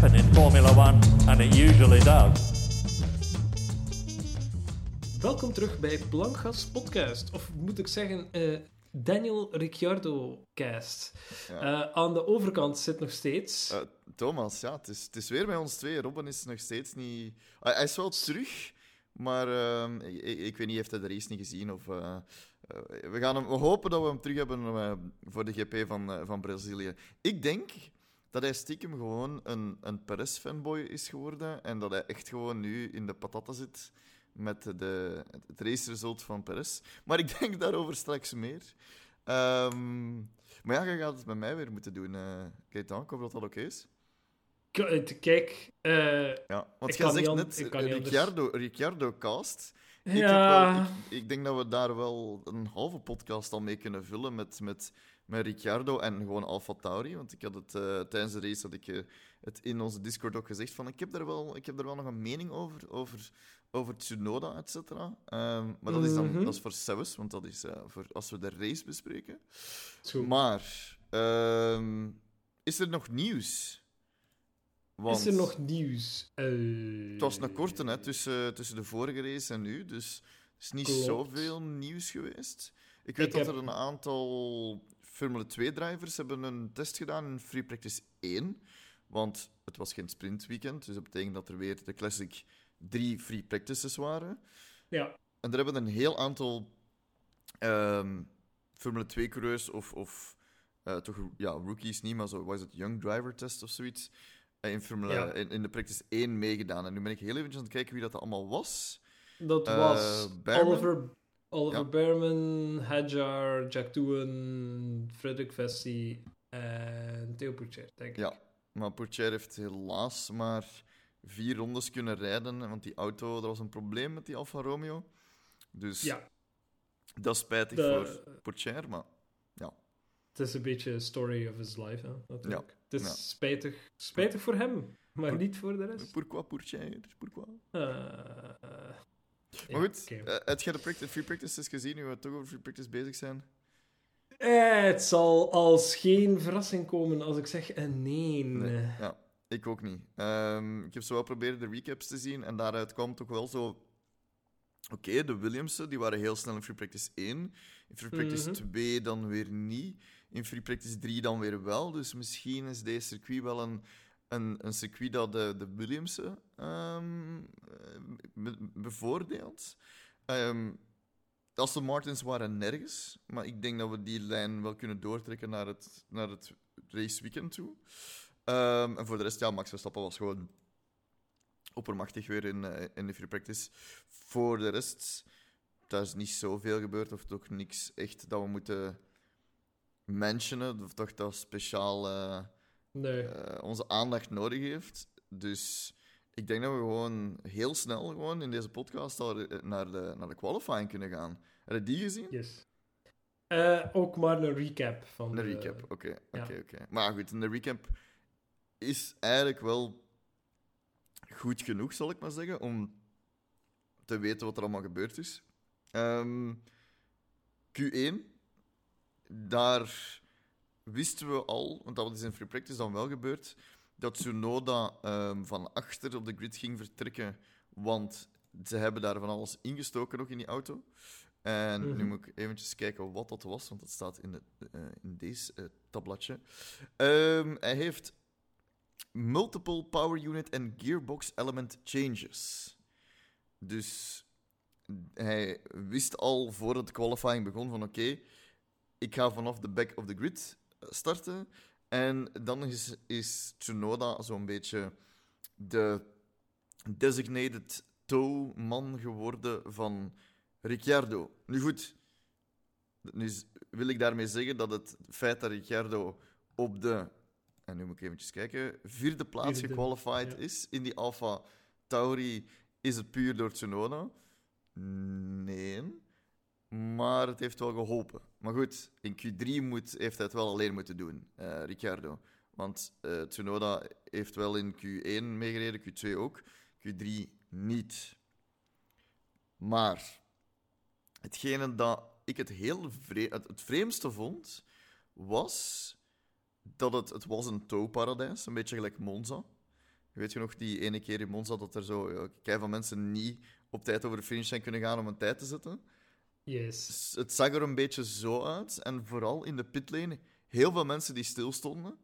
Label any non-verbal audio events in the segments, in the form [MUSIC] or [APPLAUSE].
happen in Formula One, and it usually does. Welkom terug bij Blankgas Podcast. Of moet ik zeggen, eh, Daniel Ricciardo Cast. Ja. Eh, aan de overkant zit nog steeds. Eh, Thomas, ja, het is, het is weer bij ons twee. Robin is nog steeds niet... Hij hij is wel terug, maar ehm, ik, ik- weet niet, heeft hij de race niet gezien? Of, we, gaan hem, we hopen dat we hem terug hebben voor de GP van, van Brazilië. Ik denk dat hij stiekem gewoon een, een Perez-fanboy is geworden en dat hij echt gewoon nu in de patatten zit met de, het raceresult van Perez. Maar ik denk [LAUGHS] daarover straks meer. Ehm, maar ja, je gaat het met mij weer moeten doen, eh Gaetan. Ik hoop dat dat oké is. Eh, Kijk, eh, Ja, want Ik jij zegt net. Ricciardo, Ricciardo cast. Ik, heb ja, wel, ik, ik denk dat we daar wel een halve podcast al mee kunnen vullen met, met, met Ricciardo en gewoon Alfa Tauri. Want ik had het eh, tijdens de race had ik, eh, het in onze Discord ook gezegd van ik heb daar wel, ik heb daar wel nog een mening over, over, over Tsunoda, et cetera. Ehm, maar dat is dan Mhm. dat is voor Sebus, want dat is eh, voor als we de race bespreken. goed. Maar ehm, is er nog nieuws? Is er nog nieuws? Het was een korte hè, tussen, tussen de vorige race en nu, dus er is niet Klopt. zoveel nieuws geweest. Ik weet Ik dat heb- er een aantal Formule 2-drivers hebben een test gedaan in Free Practice 1, want het was geen sprintweekend, dus dat betekent dat er weer de Classic drie Free Practices waren. Ja, En er hebben een heel aantal ehm, Formule 2-coureurs of, of eh, toch ja, rookies niet, maar zo was het Young Driver Test of zoiets, eh, in, Formule, Ja. in, in de Practice 1 meegedaan. En nu ben ik heel even aan het kijken wie dat allemaal was. dat Eh, was? Oliver, Oliver Ja. Behrman, Hadjar, Jack Doohan, Frederik Vessi en Theo Pourchaire, denk ik. Ja, maar Pourchaire heeft helaas maar vier rondes kunnen rijden, want die auto, er was een probleem met die Alfa Romeo. Dus Ja, dat is spijtig de- voor Pourchaire, maar het is een beetje story of his life, hè, natuurlijk. Ja, Het is ja. spijtig, spijtig voor hem, maar niet voor de rest. pourquoi Pourchaire? Pourquoi? Eh, eh, Maar ja, goed, oké. eh, heb jij de practice, free practices gezien, nu we toch over free practice bezig zijn? Eh, het zal als geen verrassing komen als ik zeg een nee. Nee. Ja, ik ook niet. Ehm, ik heb zo wel proberen de recaps te zien en daaruit kwam toch wel zo... Oké, de Williamsen die waren heel snel in Free Practice 1. In Free Practice Mhm. 2 dan weer niet. In Free Practice 3 dan weer wel. Dus misschien is deze circuit wel een, een, een circuit dat de, de Williamsen ehm, eh, be- bevoordeelt. Ehm Aston Martins waren nergens, maar ik denk dat we die lijn wel kunnen doortrekken naar het, naar het raceweekend toe. Ehm, en voor de rest, ja, Max Verstappen was gewoon oppermachtig weer in, eh, in de free practice. Voor de rest, daar is niet zoveel gebeurd, of toch niks echt dat we moeten mentionen, of toch dat speciaal Nee. eh, onze aandacht nodig heeft. Dus ik denk dat we gewoon heel snel gewoon in deze podcast eh, naar de, naar de qualifying kunnen gaan. Heb je die gezien? Yes. Eh, ook maar een recap van Een de- recap, oké. ja. oké, oké. Maar goed, een recap is eigenlijk wel goed genoeg, zal ik maar zeggen, om te weten wat er allemaal gebeurd is. Ehm, Q1, daar wisten we al, want dat is in free practice dan wel gebeurd, dat Tsunoda ehm, van achter op de grid ging vertrekken, want ze hebben daar van alles ingestoken nog in die auto. En nu Mhm. moet ik eventjes kijken wat dat was, want dat staat in, de, eh, in deze eh, tablatje. Ehm, hij heeft multiple power unit en gearbox element changes. Dus hij wist al voordat de qualifying begon van oké, ik ga vanaf de back of the grid starten. En dan is, is Tsunoda zo'n beetje de designated tow-man geworden van Ricciardo. Nu goed, nu wil ik daarmee zeggen dat het feit dat Ricciardo op de, en nu moet ik eventjes kijken, vierde plaats Vierde, gequalified ja. is in die Alfa Tauri, is het puur door Tsunoda? Nee. Maar het heeft wel geholpen. Maar goed, in Q3 moet, heeft hij het wel alleen moeten doen, eh, Ricciardo. Want eh, Tsunoda heeft wel in Q1 meegereden, Q2 ook, Q3 niet. Maar hetgene dat ik het heel het, vreemdste vond, was dat het, het was een touwparadijs, een beetje gelijk Monza. Weet je nog, die ene keer in Monza dat er zo kei van mensen niet op tijd over de finish zijn kunnen gaan om een tijd te zetten? Yes. Het zag er een beetje zo uit. En vooral in de pitlane, heel veel mensen die stilstonden.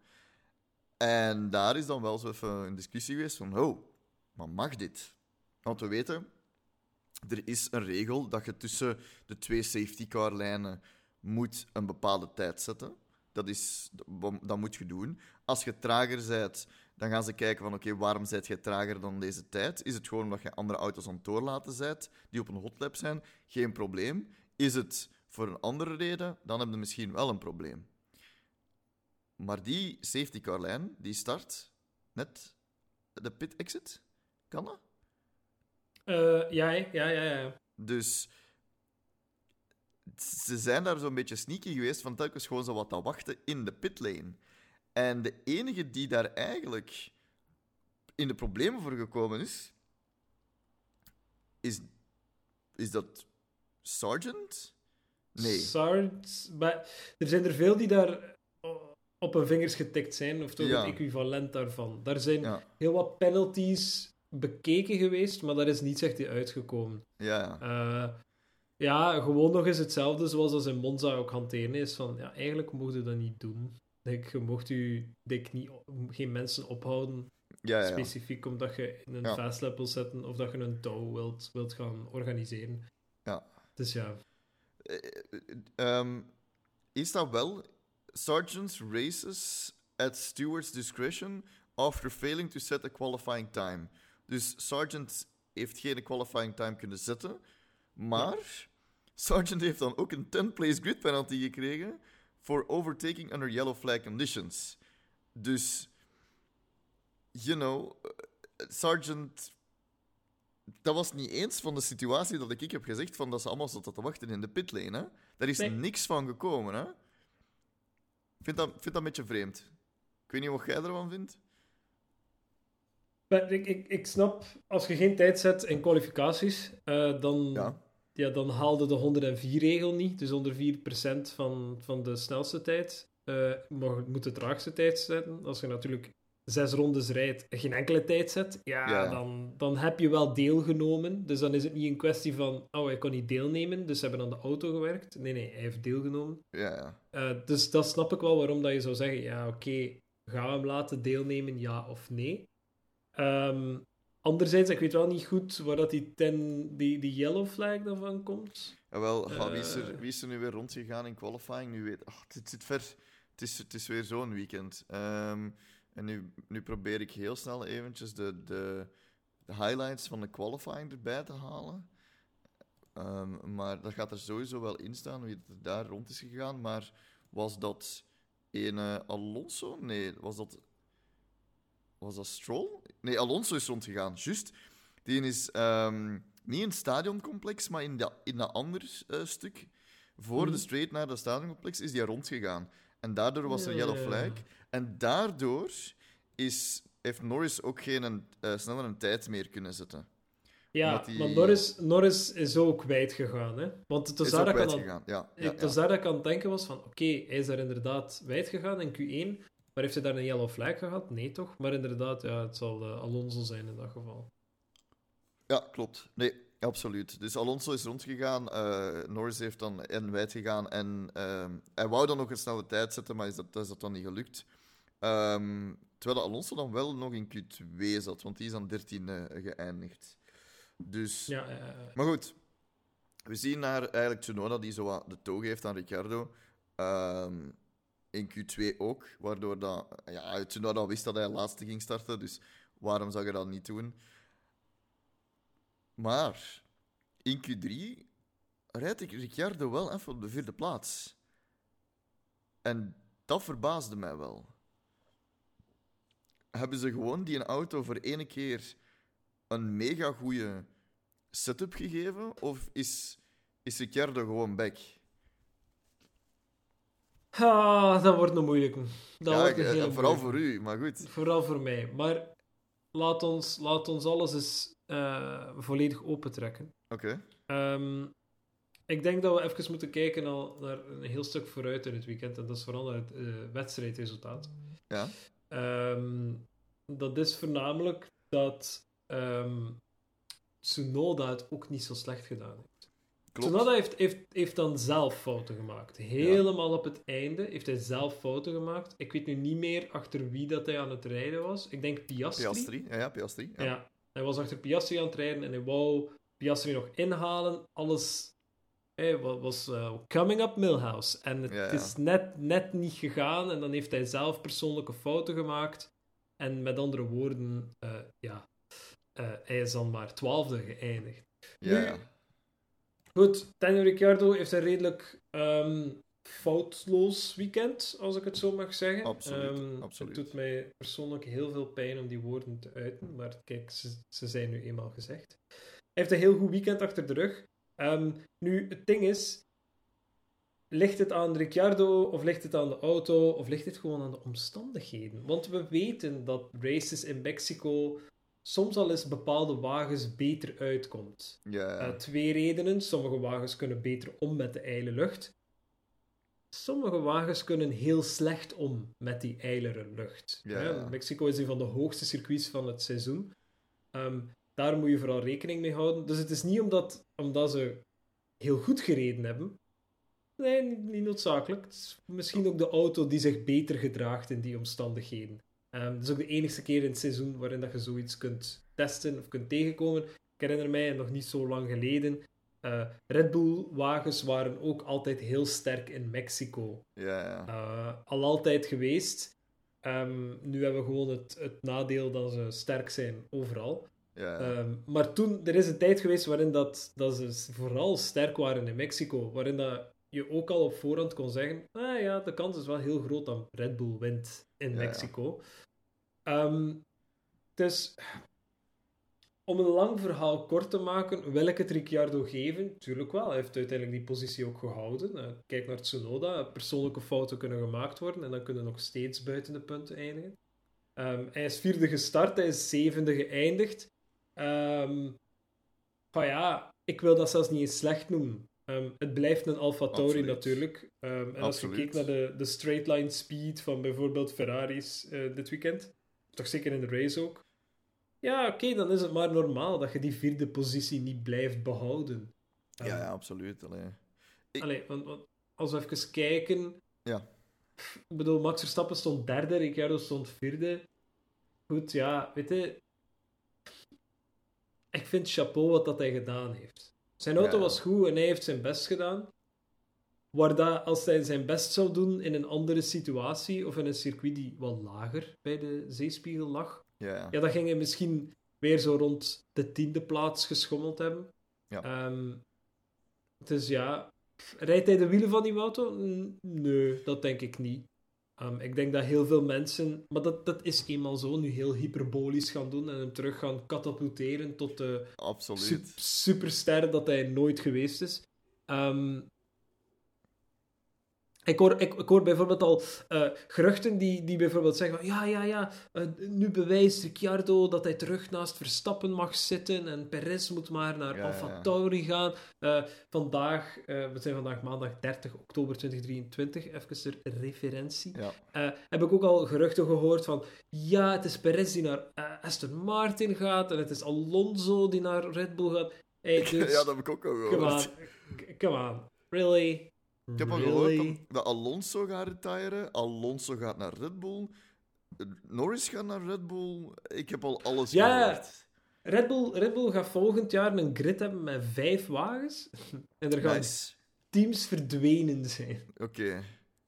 En daar is dan wel zo even een discussie geweest van, oh, maar mag dit? Want we weten, er is een regel dat je tussen de twee safety car lijnen moet een bepaalde tijd zetten. Dat, is, dat moet je doen. Als je trager bent, dan gaan ze kijken van oké, waarom zijt je trager dan deze tijd? Is het gewoon omdat je andere auto's aan het doorlaten bent die op een hotlap zijn? Geen probleem. Is het voor een andere reden? Dan heb je misschien wel een probleem. Maar die safety car lijn, die start net de pit exit. Kan dat? Eh, ja, ja, ja, ja. Dus ze zijn daar zo'n beetje sneaky geweest van telkens gewoon zo wat te wachten in de pitlane. En de enige die daar eigenlijk in de problemen voor gekomen is, is, is dat Sergeant? Nee. Sards, maar er zijn er veel die daar op hun vingers getikt zijn, of toch Ja. het equivalent daarvan. Daar zijn Ja, heel wat penalties bekeken geweest, maar daar is niets echt uitgekomen. ja, ja. Eh, ja, gewoon nog eens hetzelfde zoals als in Monza ook hanteren is van, ja, eigenlijk mocht je dat niet doen. Je mocht je denk, niet, geen mensen ophouden, ja, ja. specifiek omdat je in een Ja. fastlap wil zetten of dat je een touw wilt, wilt gaan organiseren. Ja. Dus ja, Eh, eh, ehm, is dat wel Sergeant's races at steward's discretion after failing to set a qualifying time? Dus Sergeant heeft geen qualifying time kunnen zetten, maar Sergeant heeft dan ook een 10-place grid penalty gekregen for overtaking under yellow flag conditions. Dus, you know, eh, Sergeant dat was niet eens van de situatie dat ik heb gezegd van dat ze allemaal zaten te wachten in de pitlane. Hè? Daar is Nee. niks van gekomen. Hè? Ik vind dat, vind dat een beetje vreemd. Ik weet niet wat jij ervan vindt. Maar ik, ik, ik snap, als je geen tijd zet in kwalificaties, eh, dan, Ja. Ja. dan haalde de 104-regel niet. Dus onder 4% van, van de snelste tijd. maar je moet de traagste tijd zetten. Als je natuurlijk zes rondes rijdt en geen enkele tijd zet, ja, Ja. Dan, dan heb je wel deelgenomen. Dus dan is het niet een kwestie van, oh, hij kon niet deelnemen, dus ze hebben aan de auto gewerkt. Nee, nee, hij heeft deelgenomen. Ja, ja. Eh, dus dat snap ik wel waarom dat je zou zeggen, ja, oké, gaan we hem laten deelnemen, ja of nee? Ehm, anderzijds, ik weet wel niet goed waar dat die, ten, die, die yellow flag daarvan komt. Jawel, ga, wie, is er, Eh. wie is er nu weer rondgegaan in qualifying? Nu weet, ach, het zit ver. Het is, het is weer zo'n weekend. Ehm, en nu, nu probeer ik heel snel eventjes de, de, de highlights van de qualifying erbij te halen. Ehm, maar dat gaat er sowieso wel in staan wie er daar rond is gegaan. Maar was dat een eh, Alonso? Nee, was dat. Was dat Stroll? Nee, Alonso is rondgegaan, juist. Die is ehm, niet in het stadioncomplex, maar in dat, in dat ander eh, stuk. Voor de Mhm. straight naar het stadioncomplex is die rondgegaan. En daardoor was er Ja, yellow ja, ja. flag. En daardoor is, heeft Norris ook geen eh, sneller een tijd meer kunnen zetten. Ja, die- maar Norris, Norris is ook kwijt gegaan. Hè? Want het was is daar dat ik aan, kwijtgegaan. Ja, ja, ik, ja. het dat aan denken was van, oké, hij is daar inderdaad wijd gegaan in Q1, maar heeft hij daar een yellow flag gehad? Nee, toch? Maar inderdaad, ja, het zal eh, Alonso zijn in dat geval. Ja, klopt. Nee, absoluut. Dus Alonso is rondgegaan. eh Norris heeft dan en wijd gegaan. En ehm, hij wou dan nog een snelle tijd zetten, maar is dat, is dat dan niet gelukt. Ehm, terwijl Alonso dan wel nog in Q2 zat, want die is aan 13 eh, geëindigd. Dus, Ja, maar goed. We zien naar eigenlijk Tsunoda die zo de toog heeft aan Ricciardo. Ehm, in Q2 ook, waardoor dat, ja, Tsunoda wist dat hij laatste ging starten, dus waarom zou je dat niet doen? Maar in Q3 rijdt ik Ricciardo wel even op de vierde plaats. En dat verbaasde mij wel. Hebben ze gewoon die een auto voor ene keer een mega goede setup gegeven? Of is, is Ricciardo gewoon back? Ah, dat wordt een moeilijke. Dat ja, wordt een ik- eh, vooral voor u, maar goed. Vooral voor mij. Maar laat ons, laat ons alles eens eh, volledig opentrekken. Oké. Ehm, ik denk dat we even moeten kijken al naar een heel stuk vooruit in het weekend. En dat is vooral naar het eh, wedstrijdresultaat. Ja. Ehm, dat is voornamelijk dat ehm Tsunoda het ook niet zo slecht gedaan heeft. Klopt. Tsunoda heeft, heeft, heeft dan zelf fouten gemaakt. Helemaal op het einde heeft hij zelf fouten gemaakt. Ik weet nu niet meer achter wie dat hij aan het rijden was. Ik denk Piastri. Piastri, ja, ja, Piastri. Ja. Ja. Hij was achter Piastri aan het rijden en hij wou Piastri nog inhalen. Alles hij was eh, coming up Milhouse. En het Ja, is net, net niet gegaan. En dan heeft hij zelf persoonlijke fouten gemaakt. En met andere woorden, eh, ja, eh, hij is dan maar twaalfde geëindigd. Ja, Nu- ja. Goed, Daniel Ricciardo heeft een redelijk ehm, foutloos weekend, als ik het zo mag zeggen. Absoluut, Ehm, absoluut. Het doet mij persoonlijk heel veel pijn om die woorden te uiten, maar kijk, ze, ze zijn nu eenmaal gezegd. Hij heeft een heel goed weekend achter de rug. Ehm, nu, het ding is, ligt het aan Ricciardo, of ligt het aan de auto, of ligt het gewoon aan de omstandigheden? Want we weten dat races in Mexico soms al eens bepaalde wagens beter uitkomt. Eh, twee redenen. Sommige wagens kunnen beter om met de ijle lucht. Sommige wagens kunnen heel slecht om met die ijlere lucht. Ja. Mexico is een van de hoogste circuits van het seizoen. Ehm, daar moet je vooral rekening mee houden. Dus het is niet omdat, omdat ze heel goed gereden hebben. Nee, niet, niet noodzakelijk. Het is misschien ook de auto die zich beter gedraagt in die omstandigheden. Het is ook de enige keer in het seizoen waarin dat je zoiets kunt testen of kunt tegenkomen. Ik herinner mij, nog niet zo lang geleden, eh, Red Bull-wagens waren ook altijd heel sterk in Mexico. ja, ja. Eh, al altijd geweest. Ehm, nu hebben we gewoon het, het nadeel dat ze sterk zijn overal. ja, ja. Ehm, maar toen, er is een tijd geweest waarin dat, dat ze vooral sterk waren in Mexico. Waarin dat je ook al op voorhand kon zeggen, ah ja, de kans is wel heel groot dat Red Bull wint in Ja, ja. Mexico. Ehm, dus, om een lang verhaal kort te maken, wil ik het Ricciardo geven? Tuurlijk wel, hij heeft uiteindelijk die positie ook gehouden. Eh, kijk naar Tsunoda, persoonlijke fouten kunnen gemaakt worden en dan kunnen nog steeds buiten de punten eindigen. Ehm, hij is vierde gestart, hij is zevende geëindigd. Maar ja, ik wil dat zelfs niet eens slecht noemen. Ehm, het blijft een Alfa Tauri natuurlijk. Ehm, en als je kijkt naar de, de straight line speed van bijvoorbeeld Ferraris eh, dit weekend, toch zeker in de race ook. Ja, oké, dan is het maar normaal dat je die vierde positie niet blijft behouden. Ehm, ja, ja, absoluut. Allee. ik- Allee, want, want als we even kijken. Ja. Ik bedoel, Max Verstappen stond derde, Ricciardo stond vierde. Goed, ja, weet je. Ik vind chapeau wat dat hij gedaan heeft. Zijn auto Ja. was goed en hij heeft zijn best gedaan. Waar dat, als hij zijn best zou doen in een andere situatie of in een circuit die wat lager bij de zeespiegel lag, Ja, ja. dan ging hij misschien weer zo rond de tiende plaats geschommeld hebben. Ja. Ehm, dus ja, rijdt hij de wielen van die auto? Nee, dat denk ik niet. Ehm, ik denk dat heel veel mensen, maar dat, dat is eenmaal zo, nu heel hyperbolisch gaan doen en hem terug gaan katapulteren tot de absoluut. su- superster dat hij nooit geweest is. Ehm, ik, hoor, ik, ik hoor bijvoorbeeld al eh, geruchten die, die bijvoorbeeld zeggen van, ja, ja, ja, eh, nu bewijst Ricciardo dat hij terug naast Verstappen mag zitten en Perez moet maar naar Ja, Alfa ja. Tauri gaan. Eh, vandaag, we zijn vandaag maandag 30 oktober 2023, even ter referentie. Ja. Heb ik ook al geruchten gehoord van ja, het is Perez die naar Aston Martin gaat en het is Alonso die naar Red Bull gaat. Hey, [LAUGHS] ja, dudes, dat heb ik ook al come gehoord. on. K- Come on. Really? Ik heb al really? gehoord dat- Alonso gaat retiren. Alonso gaat naar Red Bull. Norris gaat naar Red Bull. Ik heb al alles Ja. gehoord. Red Bull, Red Bull gaat volgend jaar een grid hebben met vijf wagens. [LAUGHS] en er gaan Nice. teams verdwenen zijn. Oké,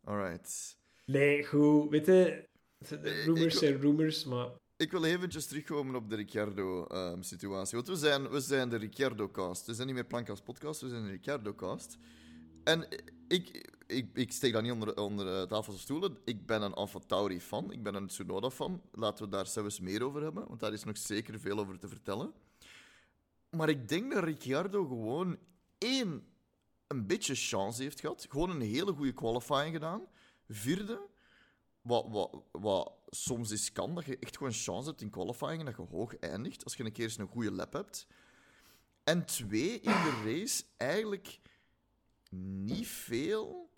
alright. Nee, goed. Weet je, Eh, rumors ik- zijn rumors, maar... Ik wil eventjes terugkomen op de Ricciardo-situatie. Want we zijn, we zijn de Ricciardo-cast. We zijn niet meer Plankast Podcast, we zijn de Ricciardo-cast. En ik, ik, ik steek dat niet onder, onder eh, tafels of stoelen. Ik ben een Alfa Tauri-fan. Ik ben een Tsunoda-fan. Laten we daar zelfs meer over hebben, want daar is nog zeker veel over te vertellen. Maar ik denk dat Ricciardo gewoon één, een beetje chance heeft gehad. Gewoon een hele goede qualifying gedaan. Vierde, wat, wat, wat soms is kan, dat je echt gewoon chance hebt in qualifying en dat je hoog eindigt, als je een keer eens een goede lap hebt. En twee, in de race eigenlijk niet veel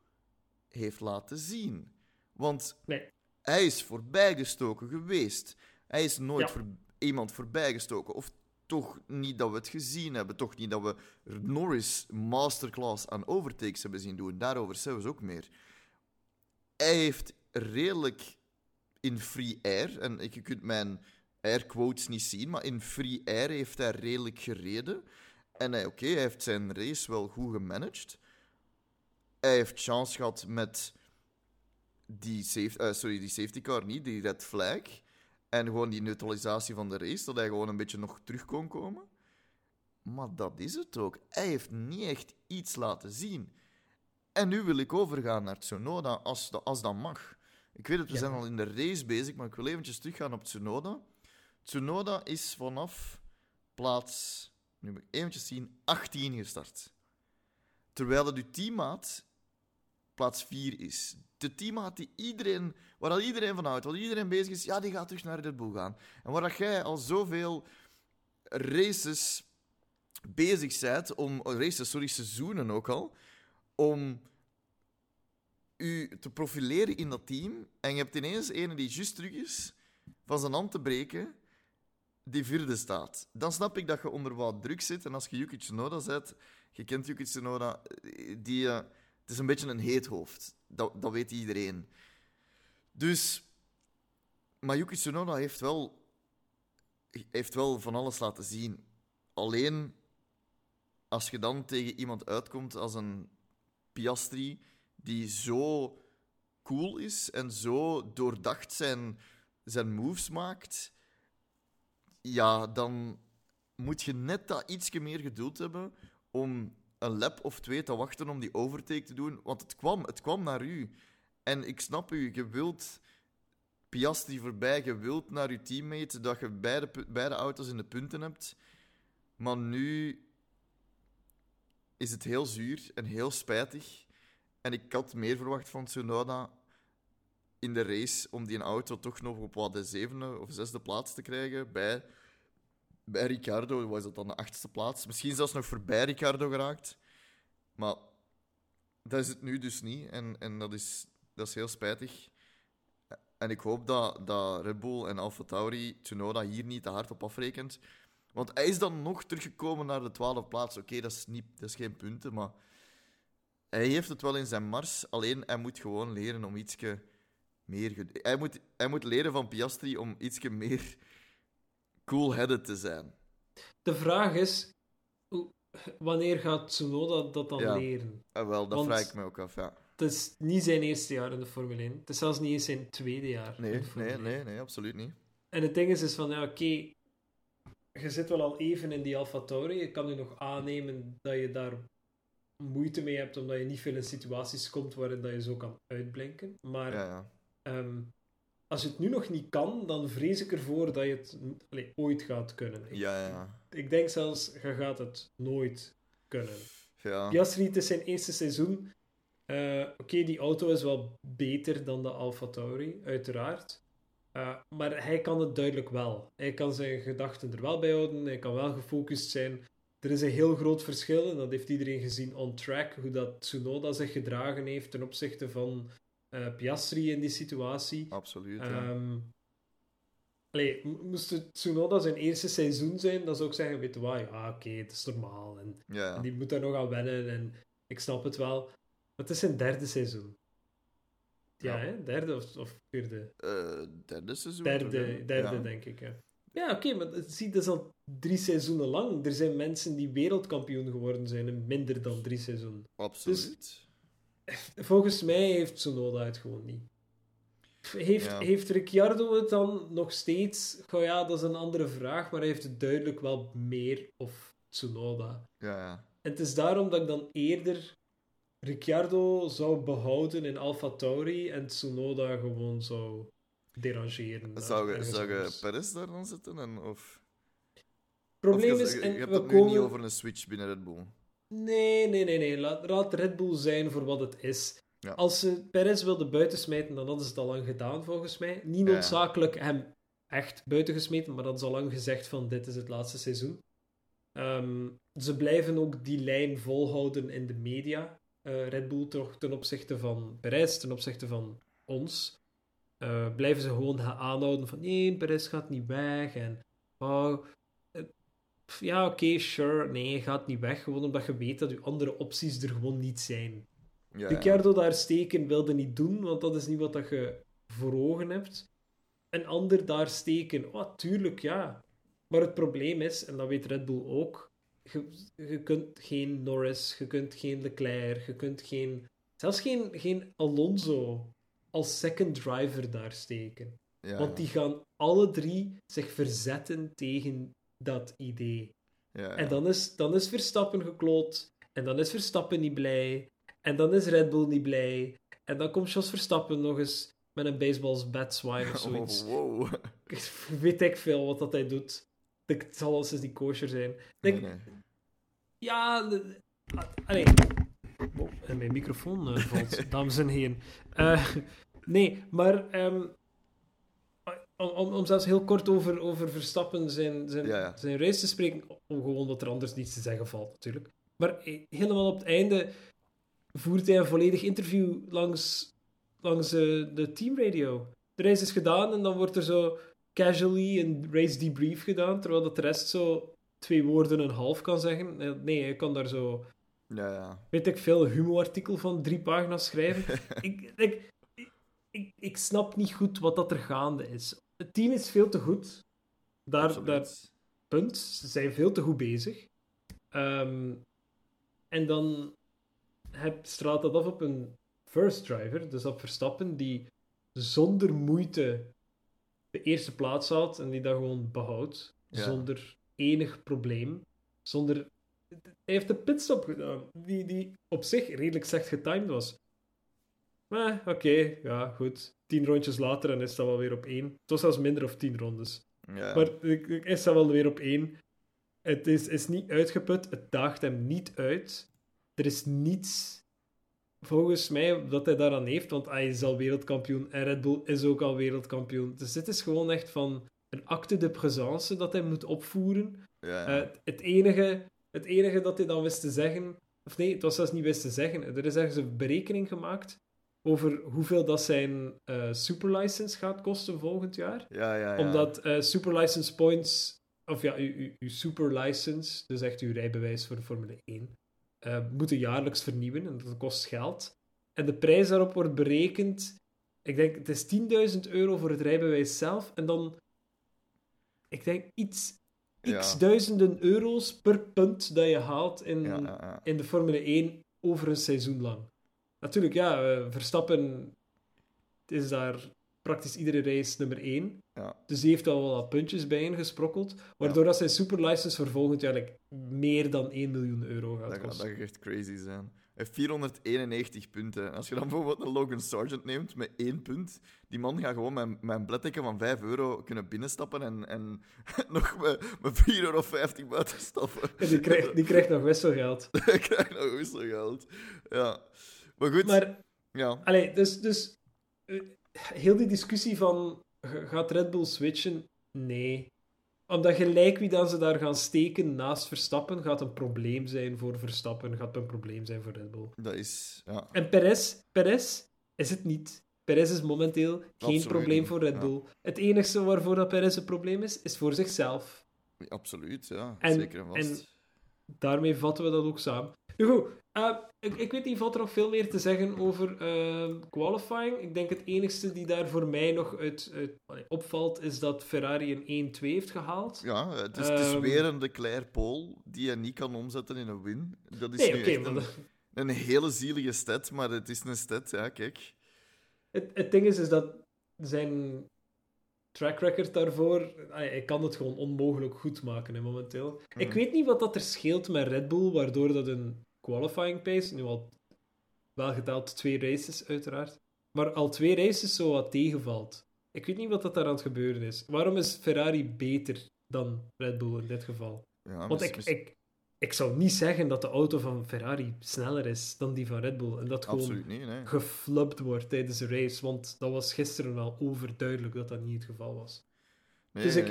heeft laten zien. Want Nee. hij is voorbijgestoken geweest Hij is nooit Ja. voor iemand voorbijgestoken. Of toch niet dat we het gezien hebben. Toch niet dat we Norris masterclass aan overtakes hebben zien doen. Daarover zelfs ook meer. Hij heeft redelijk in free air, en je kunt mijn air quotes niet zien, maar in free air heeft hij redelijk gereden. En hij, oké, hij heeft zijn race wel goed gemanaged. Hij heeft chance gehad met die, safe, eh, sorry, die safety car, niet, die red flag. En gewoon die neutralisatie van de race, dat hij gewoon een beetje nog terug kon komen. Maar dat is het ook. Hij heeft niet echt iets laten zien. En nu wil ik overgaan naar Tsunoda, als, dat- als dat mag. Ik weet het, we Ja. zijn al in de race bezig, maar ik wil eventjes teruggaan op Tsunoda. Tsunoda is vanaf plaats, nu moet ik eventjes zien, 18 gestart. Terwijl het uw teammaat plaats 4 is. De teammaat die iedereen, waar al iedereen van houdt, waar iedereen bezig is, ja, die gaat terug naar Red Bull gaan. En waar dat jij al zoveel races bezig bent, om, races, sorry, seizoenen ook al, om u te profileren in dat team. En je hebt ineens ene die juist terug is, van zijn hand te breken, die vierde staat. Dan snap ik dat je onder wat druk zit. En als je Yuki Tsunoda zet, je kent Yuki Tsunoda, die, eh, het is een beetje een heet hoofd. Dat, dat weet iedereen. Dus, maar Yuki Tsunoda heeft wel, heeft wel van alles laten zien. Alleen, als je dan tegen iemand uitkomt als een Piastri, die zo cool is en zo doordacht zijn, zijn moves maakt, ja, dan moet je net dat ietsje meer geduld hebben om een lap of twee te wachten om die overtake te doen. Want het kwam, het kwam naar u. En ik snap u, je wilt Piastri voorbij, je wilt naar je teammate, dat je beide, beide auto's in de punten hebt. Maar nu is het heel zuur en heel spijtig. En ik had meer verwacht van Tsunoda in de race om die auto toch nog op wat de zevende of zesde plaats te krijgen. Bij, bij Ricardo was dat dan de achtste plaats. Misschien zelfs nog voorbij Ricardo geraakt. Maar dat is het nu dus niet. En, en dat, is, dat is heel spijtig. En ik hoop dat, dat Red Bull en AlphaTauri Tsunoda hier niet te hard op afrekent. Want hij is dan nog teruggekomen naar de twaalfde plaats. Oké, dat, is niet, dat is geen punten, maar hij heeft het wel in zijn mars. Alleen hij moet gewoon leren om ietsje meer... Hij moet, hij moet leren van Piastri om ietsje meer cool-headed te zijn. De vraag is, wanneer gaat Tsunoda dat dan Ja. leren? En wel, dat Want- vraag ik me ook af, ja. Het is niet zijn eerste jaar in de Formule 1. Het is zelfs niet eens zijn tweede jaar Nee, nee, 1. nee, nee, absoluut niet. En het ding is, is van, ja, oké, je zit wel al even in die Alfa Tauri. Je kan nu nog aannemen dat je daar moeite mee hebt, omdat je niet veel in situaties komt waarin dat je zo kan uitblinken. Maar Ja, ja. ehm, als je het nu nog niet kan, dan vrees ik ervoor dat je het allee, ooit gaat kunnen. Ik, Ja, ja. ik denk zelfs, je gaat het nooit kunnen. ja. Piastri, het is zijn eerste seizoen. Eh, Oké, die auto is wel beter dan de Alfa Tauri, uiteraard. Eh, maar hij kan het duidelijk wel. Hij kan zijn gedachten er wel bij houden. Hij kan wel gefocust zijn. Er is een heel groot verschil, en dat heeft iedereen gezien on track, hoe dat Tsunoda zich gedragen heeft ten opzichte van eh, Piastri in die situatie. Absoluut, ja. Ehm allee, mo- moest het Tsunoda zijn eerste seizoen zijn, dan zou ik zeggen, weet je wat, ja, oké, het is normaal. En ja, en die moet daar nog aan wennen en ik snap het wel. Maar het is zijn derde seizoen. Ja, Ja. hè? derde of, of vierde? Eh, derde seizoen. Derde, derde Ja. denk ik. Ja, ja oké, maar het- zie, dat is al drie seizoenen lang. Er zijn mensen die wereldkampioen geworden zijn in minder dan drie seizoenen. Absoluut. Volgens mij heeft Tsunoda het gewoon niet. Heeft, Ja. heeft Ricciardo het dan nog steeds? Goh, ja, dat is een andere vraag, maar hij heeft het duidelijk wel meer of Tsunoda. Ja, ja. En het is daarom dat ik dan eerder Ricciardo zou behouden in Alfa Tauri en Tsunoda gewoon zou derangeren. Zou je, zou je. Perez daar dan zitten? En, of, probleem of is, je en hebt we het nu komen... niet over een switch binnen Red Bull. Nee, nee, nee, nee. Laat, laat Red Bull zijn voor wat het is. Ja. Als ze Perez wilde buitensmijten, dan hadden ze het al lang gedaan, volgens mij. Niet ja. noodzakelijk hem echt buitengesmeten, maar dat is al lang gezegd van dit is het laatste seizoen. Ehm, ze blijven ook die lijn volhouden in de media. eh, Red Bull toch ten opzichte van Perez, ten opzichte van ons. eh, blijven ze gewoon gaan aanhouden van nee, Perez gaat niet weg. En oh, pff, ja, oké, sure. Nee, gaat niet weg. Gewoon omdat je weet dat je andere opties er gewoon niet zijn. Ja. Ricciardo daar steken wilde niet doen, want dat is niet wat dat je voor ogen hebt. Een ander daar steken, oh, tuurlijk, ja. Maar het probleem is, en dat weet Red Bull ook, je, je kunt geen Norris, je kunt geen Leclerc, je kunt geen... Zelfs geen, geen Alonso als second driver daar steken. Ja, Want die gaan alle drie zich verzetten tegen dat idee. ja, ja. En dan is, dan is Verstappen gekloot. En dan is Verstappen niet blij. En dan is Red Bull niet blij. En dan komt Jos Verstappen nog eens met een baseballs bat swine of [LAUGHS] zoiets. Oh, wow. [LAUGHS] Weet ik veel wat dat hij doet. Het zal al eens niet kosher zijn. Denk, Nee, nee. Ja, allee. Oh, mijn microfoon eh, valt, [LAUGHS] dames en heren. Eh, nee, maar ehm, om, om, om zelfs heel kort over, over Verstappen zijn, zijn, Ja, ja. zijn race te spreken, om gewoon dat er anders niets te zeggen valt, natuurlijk. Maar eh, helemaal op het einde voert hij een volledig interview langs, langs eh, de teamradio. De race is gedaan en dan wordt er zo casually een race debrief gedaan, terwijl dat de rest zo twee woorden en een half kan zeggen. Eh, Nee, hij kan daar zo, Ja, ja. weet ik veel, humorartikel van drie pagina's schrijven. [LAUGHS] ik, ik, ik, ik snap niet goed wat dat er gaande is. Het team is veel te goed. Daar, daar, punt. Ze zijn veel te goed bezig. Ehm, en dan heb, straalt dat af op een first driver, dus op Verstappen, die zonder moeite de eerste plaats haalt en die dat gewoon behoudt. Ja. Zonder enig probleem. Zonder... Hij heeft de pitstop gedaan, die, die op zich redelijk slecht getimed was. Maar oké, ja, goed. Tien rondjes later en is dat wel weer op één. Het was zelfs minder of tien rondes. Ja. Maar is dat wel weer op één. Het is, is niet uitgeput. Het daagt hem niet uit. Er is niets, volgens mij, dat hij daaraan heeft. Want hij is al wereldkampioen en Red Bull is ook al wereldkampioen. Dus dit is gewoon echt van een acte de présence dat hij moet opvoeren. ja, ja. Eh, het, enige, het enige dat hij dan wist te zeggen... Of nee, het was zelfs niet wist te zeggen. Er is ergens een berekening gemaakt over hoeveel dat zijn eh superlicense gaat kosten volgend jaar ja, ja, ja. omdat eh superlicense points, of ja, uw, superlicense, dus echt uw rijbewijs voor de Formule 1, eh moeten jaarlijks vernieuwen en dat kost geld. En de prijs daarop wordt berekend, ik denk, het is 10.000 euro voor het rijbewijs zelf en dan, ik denk, iets, Ja. x duizenden euro's per punt dat je haalt in, Ja, ja, ja. in de Formule 1 over een seizoen lang. Natuurlijk, ja, eh, Verstappen is daar praktisch iedere race nummer 1. Ja. Dus die heeft al wel wat puntjes bij ingesprokkeld. Waardoor dat zijn superlicense voor volgend jaar like, meer dan 1 miljoen euro gaat Dat gaat, dat kosten. gaat echt crazy zijn. Hij heeft 491 punten. Als je dan bijvoorbeeld een Logan Sargent neemt met één punt, die man gaat gewoon met, met een bledteken van 5 euro kunnen binnenstappen en, en [LAUGHS] nog met, met 4,50 euro buiten stappen. En die, krijgt, die krijgt nog wisselgeld. Hij [LAUGHS] krijgt nog wisselgeld. Ja. Maar goed, Maar, ja. allee, dus, dus eh, heel die discussie van gaat Red Bull switchen? Nee. Omdat gelijk wie dan ze daar gaan steken naast Verstappen gaat een probleem zijn voor Verstappen, gaat een probleem zijn voor Red Bull. Dat is... Ja. En Perez, Perez is het niet. Perez is momenteel geen Absoluut probleem voor Red ja. Bull. Het enige waarvoor dat Perez een probleem is, is voor zichzelf. Absoluut, ja. En- Zeker en vast. Daarmee vatten we dat ook samen. Goed, eh, ik, ik weet niet, valt er nog veel meer te zeggen over eh, qualifying? Ik denk het enigste die daar voor mij nog uit, uit allee, opvalt, is dat Ferrari een 1-2 heeft gehaald. Ja, het is, het is Ehm, weer een Leclerc pole die je niet kan omzetten in een win. Dat is Nee, nu echt een, dat- een hele zielige stat, maar het is een stat, ja, kijk. Het, het ding is, is dat zijn track record daarvoor... Hij kan het gewoon onmogelijk goed maken hè, momenteel. Ik Mhm. weet niet wat dat er scheelt met Red Bull, waardoor dat een qualifying pace, nu al wel geteld twee races uiteraard, maar al twee races zo wat tegenvalt. Ik weet niet wat dat daar aan het gebeuren is. Waarom is Ferrari beter dan Red Bull in dit geval? Ja, Want ik, ik, ik zou niet zeggen dat de auto van Ferrari sneller is dan die van Red Bull. En dat gewoon niet, nee. geflubbed wordt tijdens de race. Want dat was gisteren wel overduidelijk dat dat niet het geval was. Nee dus ik-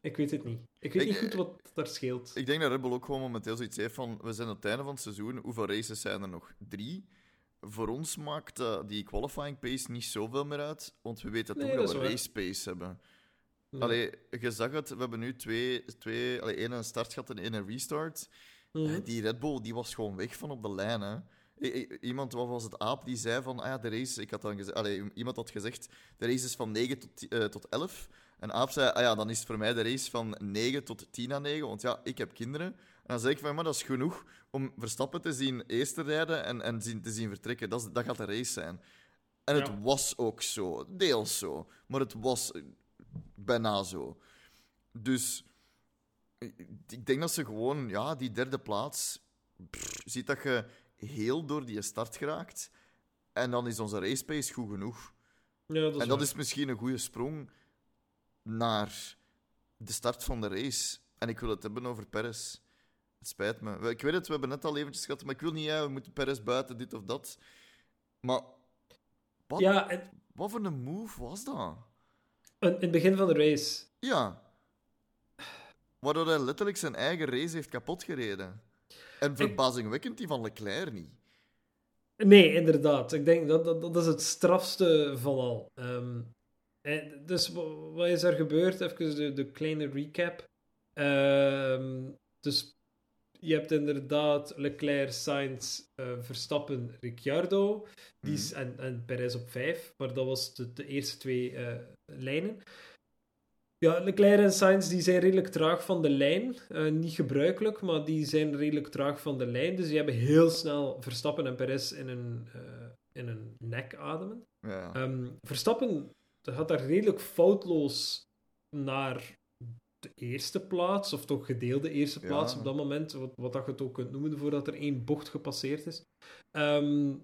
ik- weet het niet. Ik weet Ik- niet goed wat daar scheelt. Ik denk dat Red Bull ook gewoon momenteel zoiets heeft van... We zijn aan het einde van het seizoen. Hoeveel races zijn er nog? Drie. voor ons maakt eh, die qualifying pace niet zoveel meer uit, want we weten Nee, toch dat dat we race pace hebben. Ja. Allee, je zag het, we hebben nu twee, twee allee, één een start gehad en één een restart. Mhm. Eh, Die Red Bull die was gewoon weg van op de lijn. Hè. Iemand, wat was het, Aap, die zei van, ah ja, de race, ik had dan gezegd, allee, iemand had gezegd, de race is van 9 tot, eh, tot 11. En Aap zei, ah ja, dan is het voor mij de race van 9 tot 10 à 9, want ja, ik heb kinderen. En dan zeg ik van, maar dat is genoeg om Verstappen te zien eerste rijden en, en zien, te zien vertrekken. Dat, is, dat gaat de race zijn. En het was ook zo, deels zo, maar het was bijna zo. Dus ik denk dat ze gewoon, ja, die derde plaats, pff, ziet dat je heel door die start geraakt. En dan is onze race pace goed genoeg. Ja, dat is en dat waar. is misschien een goede sprong naar de start van de race. En ik wil het hebben over Perez. Het spijt me. Ik weet het, we hebben net al eventjes gehad, maar ik wil niet, ja, we moeten Perez buiten, dit of dat. Maar wat, Ja, wat voor een move was dat? in het begin van de race. Ja. Waardoor hij letterlijk zijn eigen race heeft kapotgereden. En verbazingwekkend die van Leclerc niet. Nee, inderdaad. Ik denk dat dat, dat is het strafste van al. Eh, dus wa- wat is er gebeurd? Even de, de kleine recap. Ehm, dus je hebt inderdaad Leclerc, Sainz, eh, Verstappen, Ricciardo die is, en, en Perez op vijf. Maar dat was de, de eerste twee eh, lijnen. Ja, Leclerc en Sainz die zijn redelijk traag van de lijn. Eh, niet gebruikelijk, maar die zijn redelijk traag van de lijn. Dus die hebben heel snel Verstappen en Perez in een, eh, in een nek ademen. Ja. Ehm, Verstappen gaat daar redelijk foutloos naar de eerste plaats, of toch gedeelde eerste Ja. plaats op dat moment, wat, wat dat je het ook kunt noemen, voordat er één bocht gepasseerd is. Ehm,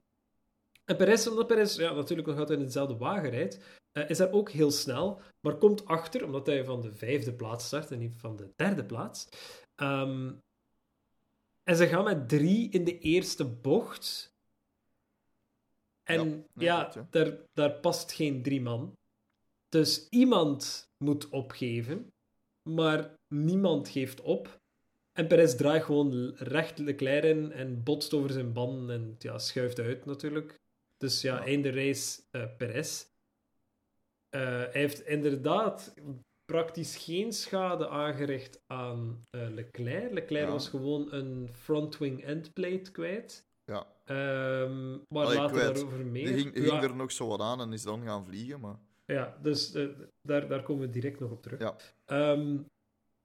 en Perez, omdat Perez ja, natuurlijk nog altijd in dezelfde wagen rijdt, eh, is daar ook heel snel, maar komt achter, omdat hij van de vijfde plaats start en niet van de derde plaats. Ehm, en ze gaan met drie in de eerste bocht. En Ja, ja, daar, daar past geen drie man. Dus iemand moet opgeven, maar niemand geeft op. En Perez draait gewoon recht Leclerc in en botst over zijn banden en ja, schuift uit natuurlijk. Dus ja, einde race eh Perez. Eh, hij heeft inderdaad praktisch geen schade aangericht aan eh, Leclerc. Leclerc Ja. was gewoon een frontwing endplate kwijt. ja. Ehm, maar Allee, later kwijt. daarover meer. Die ging, ging ja, er nog zo wat aan en is dan gaan vliegen, maar... ja, dus eh, daar, daar komen we direct nog op terug. Ja. Ehm,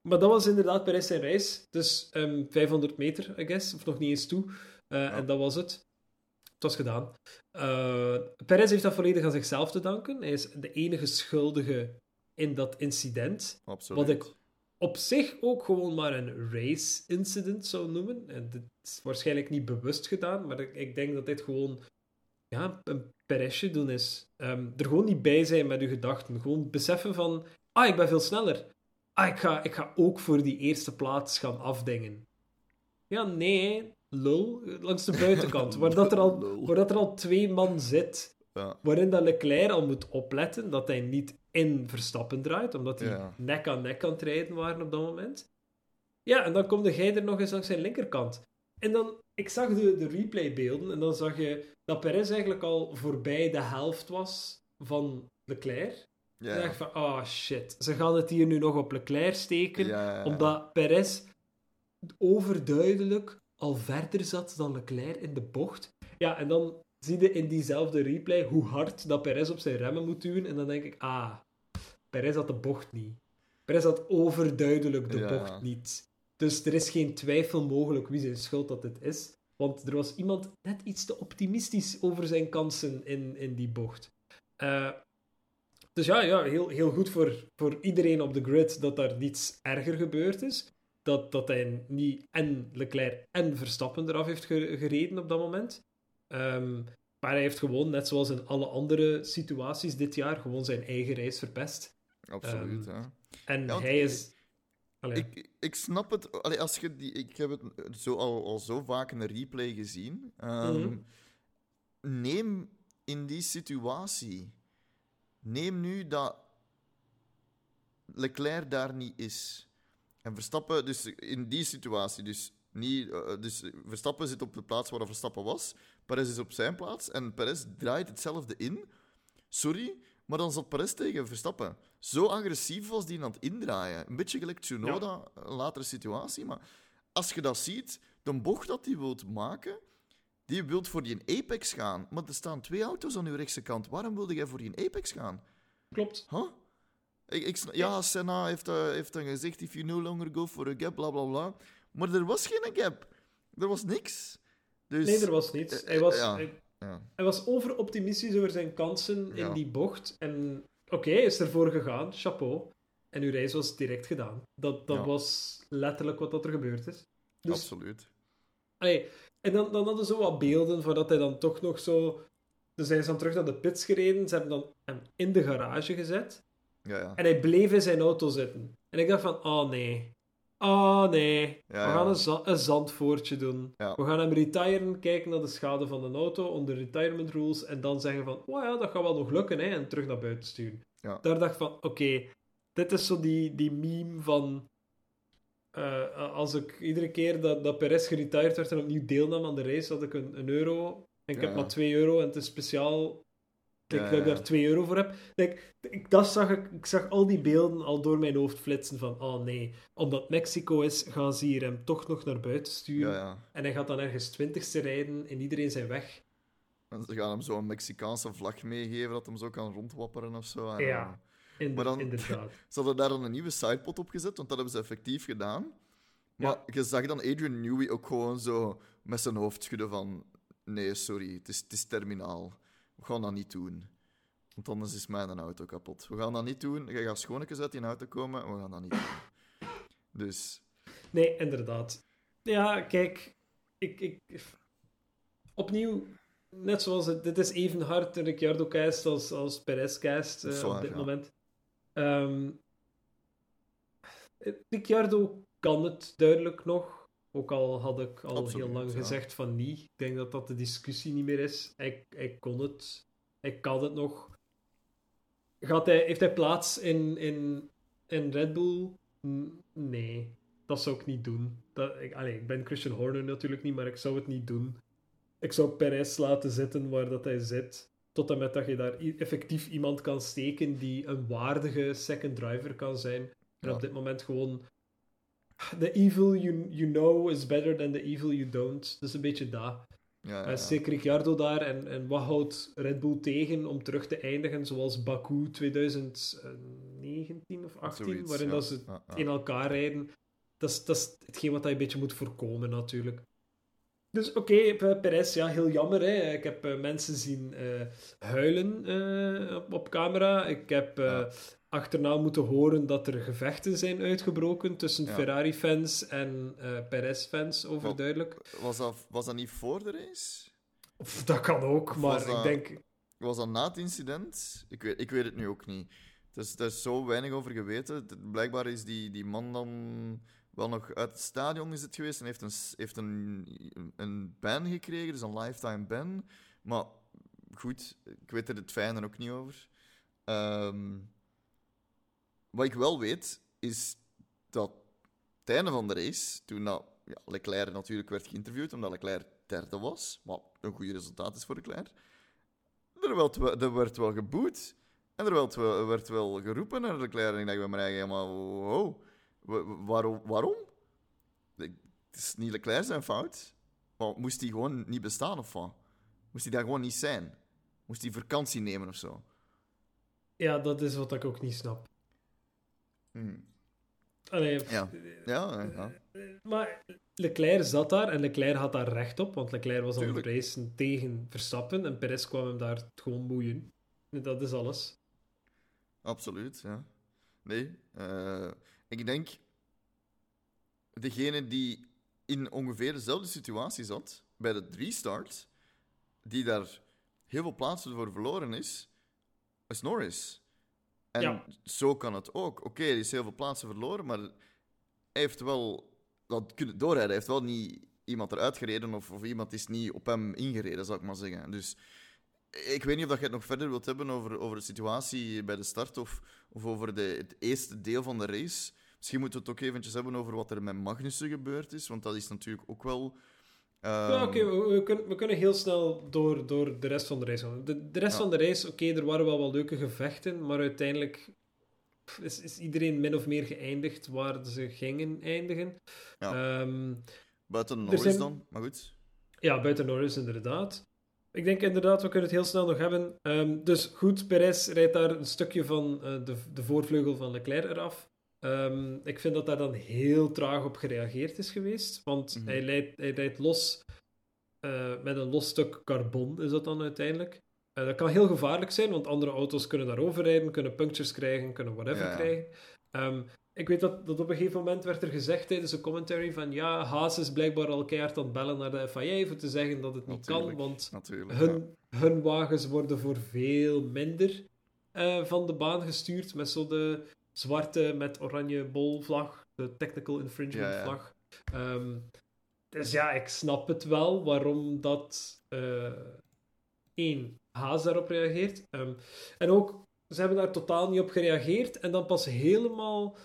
maar dat was inderdaad Perez zijn reis. Dus ehm 500 meter, I guess. Of nog niet eens toe. Eh, En dat was het. Het was gedaan. Eh Perez heeft dat volledig aan zichzelf te danken. Hij is de enige schuldige in dat incident. Absoluut. Wat ik op zich ook gewoon maar een race-incident zou noemen. En dit is waarschijnlijk niet bewust gedaan, maar ik, ik denk dat dit gewoon ja, een peresje doen is. Ehm, er gewoon niet bij zijn met je gedachten. Gewoon beseffen van, ah, ik ben veel sneller. Ah, ik ga, ik ga ook voor die eerste plaats gaan afdingen. Ja, nee, lul, langs de buitenkant. [LAUGHS] waar, dat er al, waar dat er al twee man zit Ja. waarin dat Leclerc al moet opletten dat hij niet in Verstappen draait, omdat Ja. nek aan nek aan het rijden waren op dat moment. Ja, en dan komde jij er nog eens langs zijn linkerkant. En dan, ik zag de, de replaybeelden en dan zag je dat Perez eigenlijk al voorbij de helft was van Leclerc. Ja. Dan dacht ik van, ah shit, ze gaan het hier nu nog op Leclerc steken, ja. omdat Perez overduidelijk al verder zat dan Leclerc in de bocht. Ja, en dan zie je in diezelfde replay hoe hard dat Perez op zijn remmen moet duwen. En dan denk ik, ah, Perez had de bocht niet. Perez had overduidelijk de Ja. bocht niet. Dus er is geen twijfel mogelijk wie zijn schuld dat dit is. Want er was iemand net iets te optimistisch over zijn kansen in, in die bocht. Eh, dus ja, ja heel, heel goed voor, voor iedereen op de grid dat daar niets erger gebeurd is. Dat, dat hij niet en Leclerc en Verstappen eraf heeft ge- gereden op dat moment. Ehm, maar hij heeft gewoon, net zoals in alle andere situaties dit jaar, gewoon zijn eigen reis verpest. Absoluut, Ehm, hè. En Ja, hij is... Allee, Ik, ik snap het. Allee, als je die, ik heb het zo, al, al zo vaak in een replay gezien. Ehm, Mhm. Neem in die situatie. Neem nu dat Leclerc daar niet is. En Verstappen, dus in die situatie, dus Niet, eh, dus Verstappen zit op de plaats waar Verstappen was. Perez is op zijn plaats. En Perez draait hetzelfde in. Sorry, maar dan zat Perez tegen Verstappen. Zo agressief was die aan het indraaien. Een beetje gelijk Tsunoda, een latere situatie. Maar als je dat ziet, de bocht dat hij wilt maken, die wilt voor die apex gaan. Maar er staan twee auto's aan uw rechtse kant. Waarom wilde jij voor die apex gaan? Klopt. Huh? Ik, ja, Senna heeft, eh, heeft dan gezegd: if you no longer go for a gap, bla bla bla. Maar er was geen gap. Er was niks. Dus, Nee, er was niets. eh, Hij was, ja. hij, Ja, hij was overoptimistisch over zijn kansen Ja. in die bocht. En oké, hij is ervoor gegaan. Chapeau. En uw reis was direct gedaan. Dat, dat Ja. was letterlijk wat dat er gebeurd is. Dus, absoluut. allee, en dan, dan hadden ze wat beelden van dat hij dan toch nog zo... Dus hij is dan terug naar de pits gereden. Ze hebben dan hem in de garage gezet. Ja, ja. En hij bleef in zijn auto zitten. En ik dacht van, oh nee. Oh nee. Ja, We ja. gaan een, za- een zandvoortje doen. Ja. We gaan hem retiren, kijken naar de schade van de auto onder retirement rules. En dan zeggen van, oh ja, dat gaat wel nog lukken. Hè, en terug naar buiten sturen. Ja. Daar dacht ik van, oké. dit is zo die, die meme van... eh, als ik iedere keer dat, dat Perez geretired werd en opnieuw deelnam aan de race, had ik een, een euro. En ik heb maar 2 euro en het is speciaal ik dat ik daar 2 euro voor heb. Denk, ik, dat zag ik, ik zag al die beelden al door mijn hoofd flitsen van, oh nee, omdat Mexico is, gaan ze hier hem toch nog naar buiten sturen. Ja, ja. En hij gaat dan ergens twintigste rijden in iedereen zijn weg. En ze gaan hem zo een Mexicaanse vlag meegeven dat hem zo kan rondwapperen of zo. En, Ja. In, Maar dan- Inderdaad. [LAUGHS] Ze hadden daar dan een nieuwe sidepot op gezet, want dat hebben ze effectief gedaan. Maar je zag dan Adrian Newey ook gewoon zo met zijn hoofd schudden van... Nee, sorry, het is, het is terminaal. We gaan dat niet doen. Want anders is mijn auto kapot. We gaan dat niet doen. Je gaat schoonetjes uit die auto komen en we gaan dat niet doen. Dus... Nee, inderdaad. Ja, kijk, ik, ik, opnieuw, net zoals het, dit is even hard een Ricciardo cast als, als Perez cast eh, op dit ja. moment. Ehm, Ricciardo kan het duidelijk nog, ook al had ik al Absoluut, heel lang ja. gezegd van niet. Ik denk dat dat de discussie niet meer is. Hij, hij kon het, hij kan het nog. Gaat hij, heeft hij plaats in, in, in Red Bull? Nee, dat zou ik niet doen. Dat, ik, allee, ik ben Christian Horner natuurlijk niet, maar ik zou het niet doen. Ik zou Perez laten zitten waar dat hij zit. Tot en met dat je daar effectief iemand kan steken die een waardige second driver kan zijn. En Ja. op dit moment gewoon... The evil you, you know is better than the evil you don't. Dus een beetje dat. Ja, ja, Uh, ja. Zeker Ricciardo daar. En, en wat houdt Red Bull tegen om terug te eindigen zoals Baku 2019 of 18, Zoiets, waarin ja. dat ze in elkaar rijden. Dat is, dat is hetgeen wat je een beetje moet voorkomen, natuurlijk. Dus oké, P- Perez, ja, heel jammer. Hè. Ik heb eh, mensen zien eh, huilen eh, op, op camera. Ik heb eh. Achterna moeten horen dat er gevechten zijn uitgebroken tussen Ja. Ferrari-fans en eh Perez-fans, overduidelijk. Was dat, was dat niet voor de race? Of, dat kan ook, maar ik dat- denk... Was dat na het incident? Ik weet, ik weet het nu ook niet. Dus er is zo weinig over geweten. Blijkbaar is die, die man dan wel nog uit het stadion is het geweest en heeft een, heeft een, een ban gekregen, dus een lifetime ban. Maar goed, ik weet er het fijne ook niet over. Ehm, wat ik wel weet, is dat het einde van de race, toen ja, Leclerc natuurlijk werd geïnterviewd, omdat Leclerc derde was, wat een goed resultaat is voor Leclerc, er werd wel, er werd wel geboet. En er werd wel, geroepen naar Leclerc. En ik dacht bij mijn eigen, helemaal, wow, wa- wa- waarom? waarom? Het is niet Leclerc zijn fout. Maar moest hij gewoon niet bestaan of wat? Moest hij daar gewoon niet zijn? Moest hij vakantie nemen of zo? Ja, dat is wat ik ook niet snap. Hmm. Allee, Ja. Ja, ja. Maar Leclerc zat daar en Leclerc had daar recht op, want Leclerc was aan het Tuurlijk. racen tegen Verstappen en Perez kwam hem daar gewoon boeien. Dat is alles. Absoluut, ja. Nee, eh, ik denk... Degene die in ongeveer dezelfde situatie zat, bij de restart, die daar heel veel plaatsen voor verloren is, is Norris. En Ja. zo kan het ook. Oké, hij is heel veel plaatsen verloren, maar hij heeft wel dat kunnen doorrijden. Hij heeft wel niet iemand eruit gereden of, of iemand is niet op hem ingereden, zou ik maar zeggen. Dus ik weet niet of dat je het nog verder wilt hebben over, over de situatie bij de start of, of over de, het eerste deel van de race. Misschien moeten we het ook eventjes hebben over wat er met Magnussen gebeurd is, want dat is natuurlijk ook wel... Ja, ehm, oké, we, we kunnen, we kunnen heel snel door, door de rest van de race gaan. De, de rest Ja. van de race, oké, er waren wel wat leuke gevechten, maar uiteindelijk pff, is, is iedereen min of meer geëindigd waar ze gingen eindigen. Ja. Ehm, Buiten Norris zijn- dan, maar goed. ja, buiten Norris inderdaad. Ik denk inderdaad, we kunnen het heel snel nog hebben. Ehm, dus goed, Perez rijdt daar een stukje van eh, de, de voorvleugel van Leclerc eraf. Ehm, ik vind dat daar dan heel traag op gereageerd is geweest. Want Mhm. hij, rijdt, hij rijdt los eh, met een los stuk carbon, is dat dan uiteindelijk. Eh, dat kan heel gevaarlijk zijn, want andere auto's kunnen daarover rijden, kunnen punctures krijgen, kunnen whatever Ja, krijgen. Ehm, ik weet dat, dat op een gegeven moment werd er gezegd tijdens een commentary van ja, Haas is blijkbaar al keihard aan het bellen naar de FIA voor te zeggen dat het niet kan, want ja. hun, hun wagens worden voor veel minder eh, van de baan gestuurd met zo de zwarte met oranje bolvlag, de technical infringement vlag. Ehm, dus ja, ik snap het wel waarom dat eh één Haas daarop reageert. Ehm, en ook, ze hebben daar totaal niet op gereageerd. En dan pas helemaal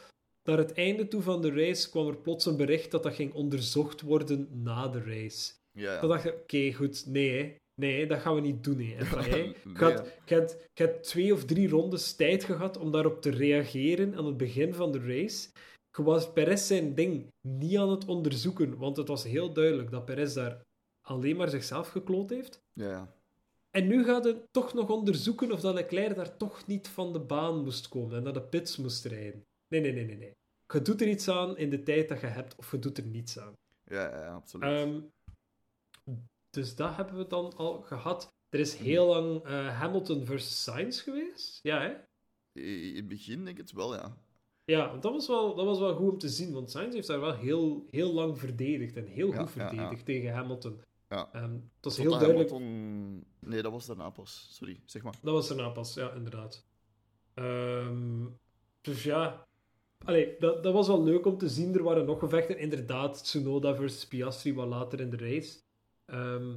naar het einde toe van de race kwam er plots een bericht dat dat ging onderzocht worden na de race. Ja, ja. Dan dacht je, oké, goed, nee, hè. Nee, dat gaan we niet doen. Hè. Nee, [LAUGHS] Je had, twee of drie rondes tijd gehad om daarop te reageren aan het begin van de race. Je was Perez zijn ding niet aan het onderzoeken, want het was heel duidelijk dat Perez daar alleen maar zichzelf gekloot heeft. Ja, ja. En nu gaat het toch nog onderzoeken of dat Leclerc daar toch niet van de baan moest komen en naar de pits moest rijden. Nee, nee, nee, nee, nee. Je doet er iets aan in de tijd dat je hebt, of je doet er niets aan. Ja, ja, absoluut. Ehm, dus dat hebben we dan al gehad. Er is heel lang eh, Hamilton versus Sainz geweest. Ja, hè? I- In het begin denk ik het wel, ja. Ja, want dat was, wel, dat was wel goed om te zien, want Sainz heeft daar wel heel, heel lang verdedigd en heel Ja, goed ja, ja. verdedigd tegen Hamilton. Ja. Ehm, het was Tot heel duidelijk. Hamilton- Nee, dat was daarna pas. Sorry, zeg maar. Dat was daarna pas, ja, inderdaad. Ehm, dus ja. Allee, dat, dat was wel leuk om te zien. Er waren nog gevechten. Inderdaad, Tsunoda versus Piastri wat later in de race. Ehm,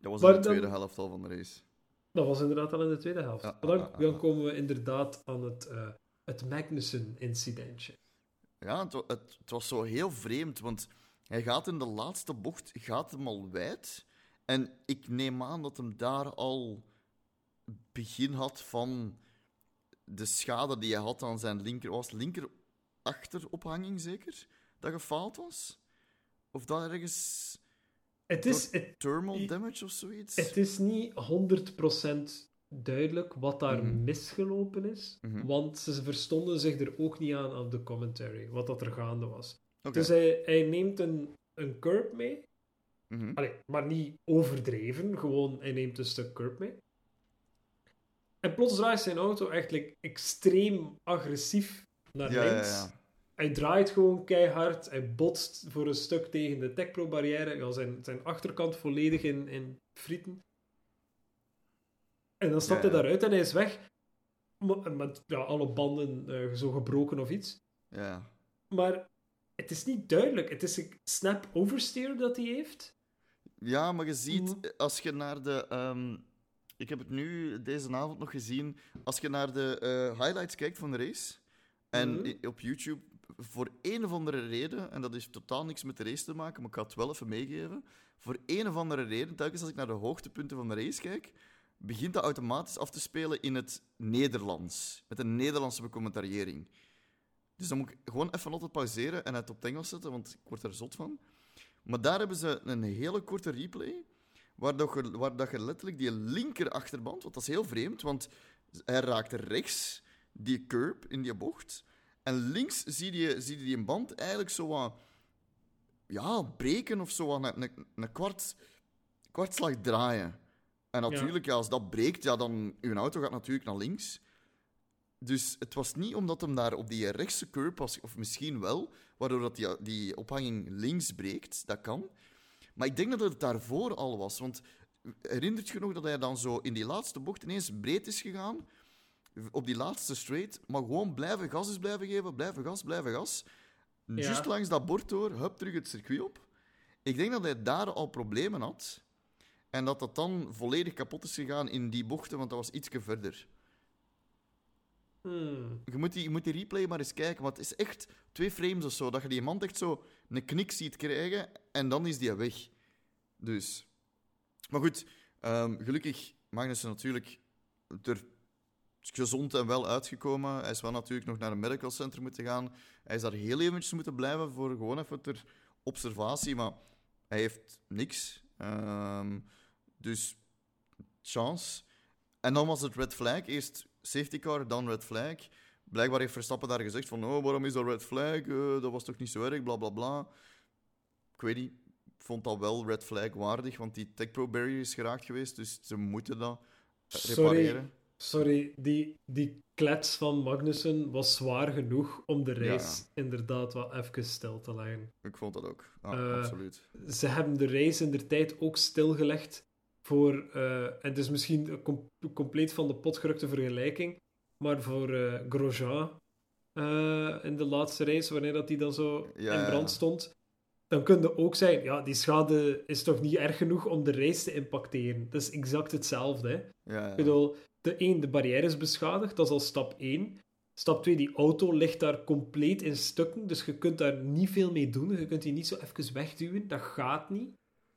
Dat was in de dan- tweede helft al van de race. dat was inderdaad al in de tweede helft. Ja, dan, ja, komen we inderdaad aan het, eh, het Magnussen-incidentje. Ja, het, het, het was zo heel vreemd, want hij gaat in de laatste bocht gaat hem al wijd. En ik neem aan dat hem daar al begin had van de schade die hij had aan zijn linker... Was linker achterophanging zeker? Dat gefaald was? Of dat ergens Het is, het, thermal damage of zoiets? het is niet 100% duidelijk wat daar Mhm. misgelopen is. Mhm. Want ze verstonden zich er ook niet aan op de commentary, wat dat er gaande was. Dus hij, hij neemt een, een curb mee. Allee, maar niet overdreven, gewoon hij neemt een stuk curb mee. En plots draait zijn auto eigenlijk extreem agressief naar Ja, ja, links. ja. Hij draait gewoon keihard. Hij botst voor een stuk tegen de techpro-barrière. Ja, zijn, zijn achterkant volledig in, in frieten. En dan stapt Ja, hij daaruit en hij is weg. Maar- Met ja, alle banden eh, zo gebroken of iets. ja. Maar het is niet duidelijk. Het is een snap oversteer dat hij heeft. Ja, maar je ziet, eh, als je naar de. ehm, ik heb het nu deze avond nog gezien. Als je naar de eh, highlights kijkt van de race. En Mhm. i- op YouTube, voor een of andere reden. En dat heeft totaal niks met de race te maken, maar ik ga het wel even meegeven. Voor een of andere reden, telkens als ik naar de hoogtepunten van de race kijk. begint dat automatisch af te spelen in het Nederlands. Met een Nederlandse becommentariëring. Dus dan moet ik gewoon even altijd pauzeren en het op het Engels zetten, want ik word er zot van. Maar daar hebben ze een hele korte replay, waar, dat je, waar dat je letterlijk die linker achterband, want dat is heel vreemd, want hij raakt rechts die curb in die bocht, en links zie je, zie je die band eigenlijk zo wat ja, breken of zo wat een, een, een kwart, kwartslag draaien. En natuurlijk, ja. als dat breekt, ja, dan uw auto gaat natuurlijk naar links. Dus het was niet omdat hem daar op die rechtse curb was, of misschien wel, waardoor dat die, die ophanging links breekt. Dat kan. Maar ik denk dat het daarvoor al was. Want herinnert je nog dat hij dan zo in die laatste bocht ineens breed is gegaan? Op die laatste straight, maar gewoon blijven gas is blijven geven, blijven gas, blijven gas. Ja. Just langs dat bord door, hup, terug het circuit op. Ik denk dat hij daar al problemen had. En dat dat dan volledig kapot is gegaan in die bochten, want dat was ietsje verder. Hmm. Je moet, die, je moet die replay maar eens kijken, want het is echt twee frames of zo, dat je die man echt zo een knik ziet krijgen en dan is die weg. Dus. Maar goed, ehm, gelukkig Magnussen natuurlijk er gezond en wel uitgekomen. Hij is wel natuurlijk nog naar een medical center moeten gaan. Hij is daar heel eventjes moeten blijven voor gewoon even ter observatie, maar hij heeft niks. Ehm, dus chance. En dan was het red flag. Eerst safety car, dan red flag. Blijkbaar heeft Verstappen daar gezegd van oh, waarom is dat red flag? Eh, dat was toch niet zo erg, bla bla bla. Ik weet niet. Ik vond dat wel red flag waardig, want die Tech Pro barrier is geraakt geweest, dus ze moeten dat repareren. Sorry, die, die klets van Magnussen was zwaar genoeg om de race Ja. inderdaad wat even stil te leggen. Ik vond dat ook. Ja, Eh, absoluut. Ze hebben de race in de tijd ook stilgelegd voor, eh, en het is misschien com- compleet van de pot gerukte vergelijking, maar voor eh, Grosjean in de laatste race, wanneer dat die dan zo Ja, in brand stond, dan kun je ook zijn, ja, die schade is toch niet erg genoeg om de race te impacteren. Dat is exact hetzelfde, hè. Ja, ja. Ik bedoel, de één, de barrière is beschadigd, dat is al stap 1. Stap 2, die auto ligt daar compleet in stukken, dus je kunt daar niet veel mee doen. Je kunt die niet zo even wegduwen, dat gaat niet.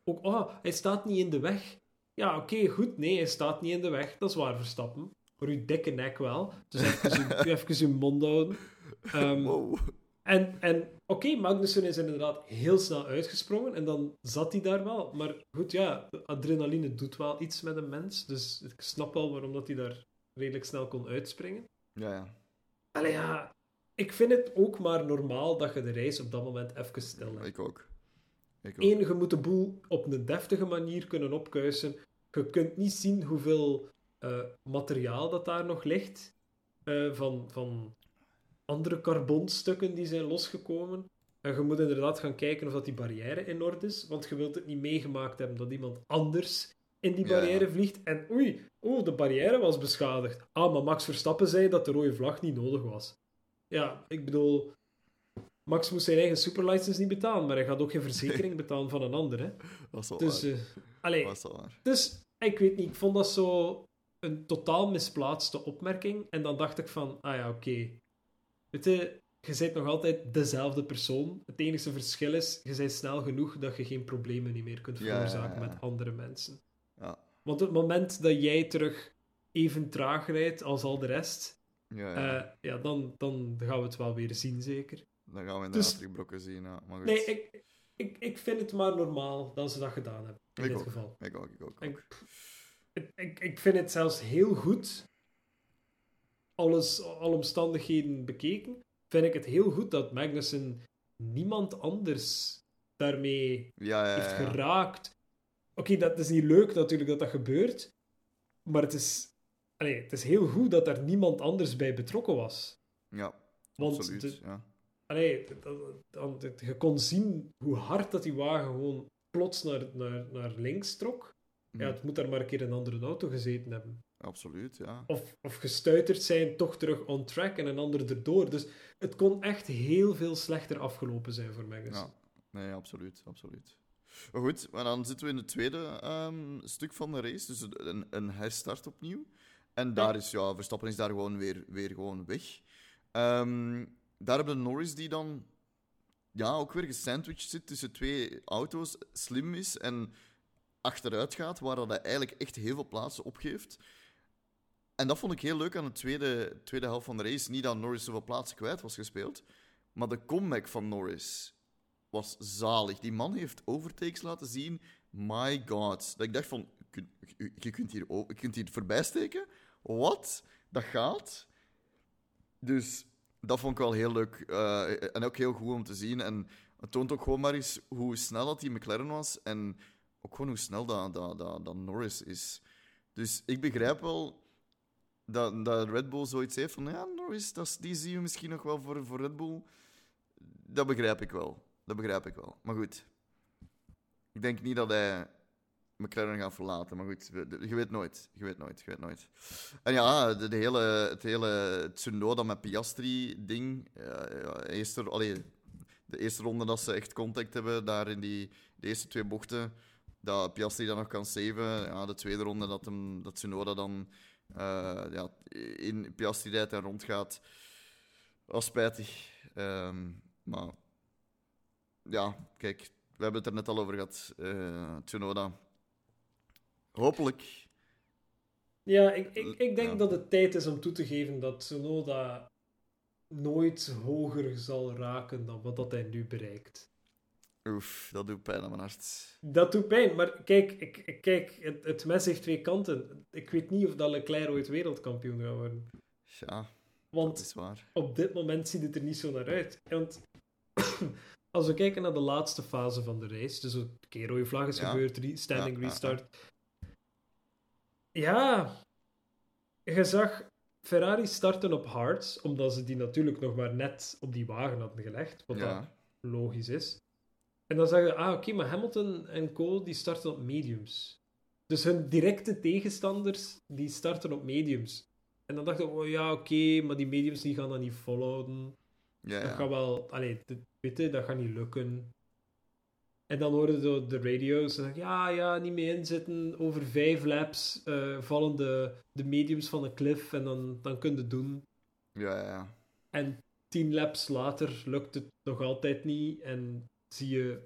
Ook, oh, hij staat niet in de weg. Ja, oké, goed, nee, hij staat niet in de weg, dat is waar, Verstappen. Voor uw dikke nek wel, dus even, uw- [LAUGHS] even uw mond houden. Ehm, Wow. En, en oké, Magnussen is inderdaad heel snel uitgesprongen en dan zat hij daar wel. Maar goed, ja, adrenaline doet wel iets met een mens. Dus ik snap wel waarom dat hij daar redelijk snel kon uitspringen. Ja, ja. Allee ja, ik vind het ook maar normaal dat je de reis op dat moment even stil legt. Ik ook. Ik ook. Eén, je moet de boel op een deftige manier kunnen opkuisen. Je kunt niet zien hoeveel eh, materiaal dat daar nog ligt. eh, van, van andere carbonstukken die zijn losgekomen. En je moet inderdaad gaan kijken of dat die barrière in orde is. Want je wilt het niet meegemaakt hebben dat iemand anders in die Ja. barrière vliegt. En oei, oh, de barrière was beschadigd. Ah, maar Max Verstappen zei dat de rode vlag niet nodig was. Ja, ik bedoel... Max moest zijn eigen superlicense niet betalen, maar hij gaat ook geen verzekering [LAUGHS] betalen van een ander. Hè? Dat is wel Dus, waar. eh, allee, Dat is wel waar. dus ik weet niet, ik vond dat zo een totaal misplaatste opmerking. En dan dacht ik van, ah ja, oké. Weet je, je bent nog altijd dezelfde persoon. Het enige verschil is, je bent snel genoeg dat je geen problemen niet meer kunt ja, veroorzaken ja. met andere mensen. Ja. Want op het moment dat jij terug even traag rijdt als al de rest, Ja, ja. eh, ja, dan, dan gaan we het wel weer zien, zeker. Dan gaan we dus- inderdaad terugbrokken zien. Ja. Maar goed. Nee, ik, ik, ik vind het maar normaal dat ze dat gedaan hebben, in Ik dit ook. geval. Ik ook, ik ook. ik, ik vind het zelfs heel goed, alles, alle omstandigheden bekeken, vind ik het heel goed dat Magnussen niemand anders daarmee Ja, ja, heeft ja. geraakt. Oké, dat is niet leuk natuurlijk dat dat gebeurt, maar het is, allee, het is heel goed dat daar niemand anders bij betrokken was. Ja, Want absoluut. de- ja. Allee, je kon zien hoe hard dat die wagen gewoon plots naar, naar, naar links trok. Ja, Mhm. het moet daar maar een keer een andere auto gezeten hebben. Absoluut, ja. Of, of gestuiterd zijn, toch terug on track en een ander erdoor. Dus het kon echt heel veel slechter afgelopen zijn voor Magnussen. Ja, nee, absoluut, absoluut. Maar goed, maar dan zitten we in het tweede ehm, stuk van de race, dus een, een herstart opnieuw. En daar is, ja, Verstappen is daar gewoon weer, weer gewoon weg. Ehm, daar hebben we Norris die dan ja, ook weer gesandwiched zit tussen twee auto's, slim is en achteruit gaat, waar dat hij eigenlijk echt heel veel plaatsen opgeeft. En dat vond ik heel leuk aan de tweede, tweede helft van de race. Niet dat Norris zoveel plaatsen kwijt was gespeeld, maar de comeback van Norris was zalig. Die man heeft overtakes laten zien. My god. Dat ik dacht van, je, kunt hier, je kunt hier voorbij steken? Wat? Dat gaat? Dus dat vond ik wel heel leuk. eh, en ook heel goed om te zien. En het toont ook gewoon maar eens hoe snel dat die McLaren was. En ook gewoon hoe snel dat, dat, dat Norris is. Dus ik begrijp wel dat, dat Red Bull zoiets heeft van... Ja, Norris, dat die zien we misschien nog wel voor, voor Red Bull. Dat begrijp ik wel. Dat begrijp ik wel. Maar goed. Ik denk niet dat hij McLaren gaat verlaten. Maar goed, je weet nooit. Je weet nooit. Je weet nooit. En ja, de, hele, het hele Tsunoda met Piastri-ding. De eerste ronde dat ze echt contact hebben, daar in die de eerste twee bochten, dat Piastri dan nog kan saven. Ja, de tweede ronde dat, hem, dat Tsunoda dan ja, in Piastri rijdt en rondgaat. Was spijtig. Ehm, maar ja, kijk, we hebben het er net al over gehad. eh Tsunoda. Hopelijk. Ja, ik, ik, ik denk Ja. dat het tijd is om toe te geven dat Tsunoda nooit hoger zal raken dan wat dat hij nu bereikt. Oef, dat doet pijn aan mijn hart. Dat doet pijn, maar kijk, ik, kijk het, het mes heeft twee kanten. Ik weet niet of dat Leclerc ooit wereldkampioen gaat worden. Ja, dat Want is waar. op dit moment ziet het er niet zo naar uit. Want [CLEARS THROAT] als we kijken naar de laatste fase van de race, dus een keer rode vlag is Ja. gebeurd, standing Ja, ja, ja. restart. Ja, je zag Ferrari starten op hards, omdat ze die natuurlijk nog maar net op die wagen hadden gelegd, wat dat Ja, logisch is. En dan zeg je, ah oké, maar Hamilton en Co. die starten op mediums. Dus hun directe tegenstanders, die starten op mediums. En dan dacht ik, oh ja, oké, maar die mediums die gaan dat niet volhouden. ja, Dat ja. gaat wel, allee, de, weet je, dat gaat niet lukken. En dan hoorden de, de radio's, en ja, ja, niet mee inzitten. Over vijf laps eh, vallen de, de mediums van de cliff en dan, dan kun je het doen. ja, ja, ja. En tien laps later lukt het nog altijd niet. En zie je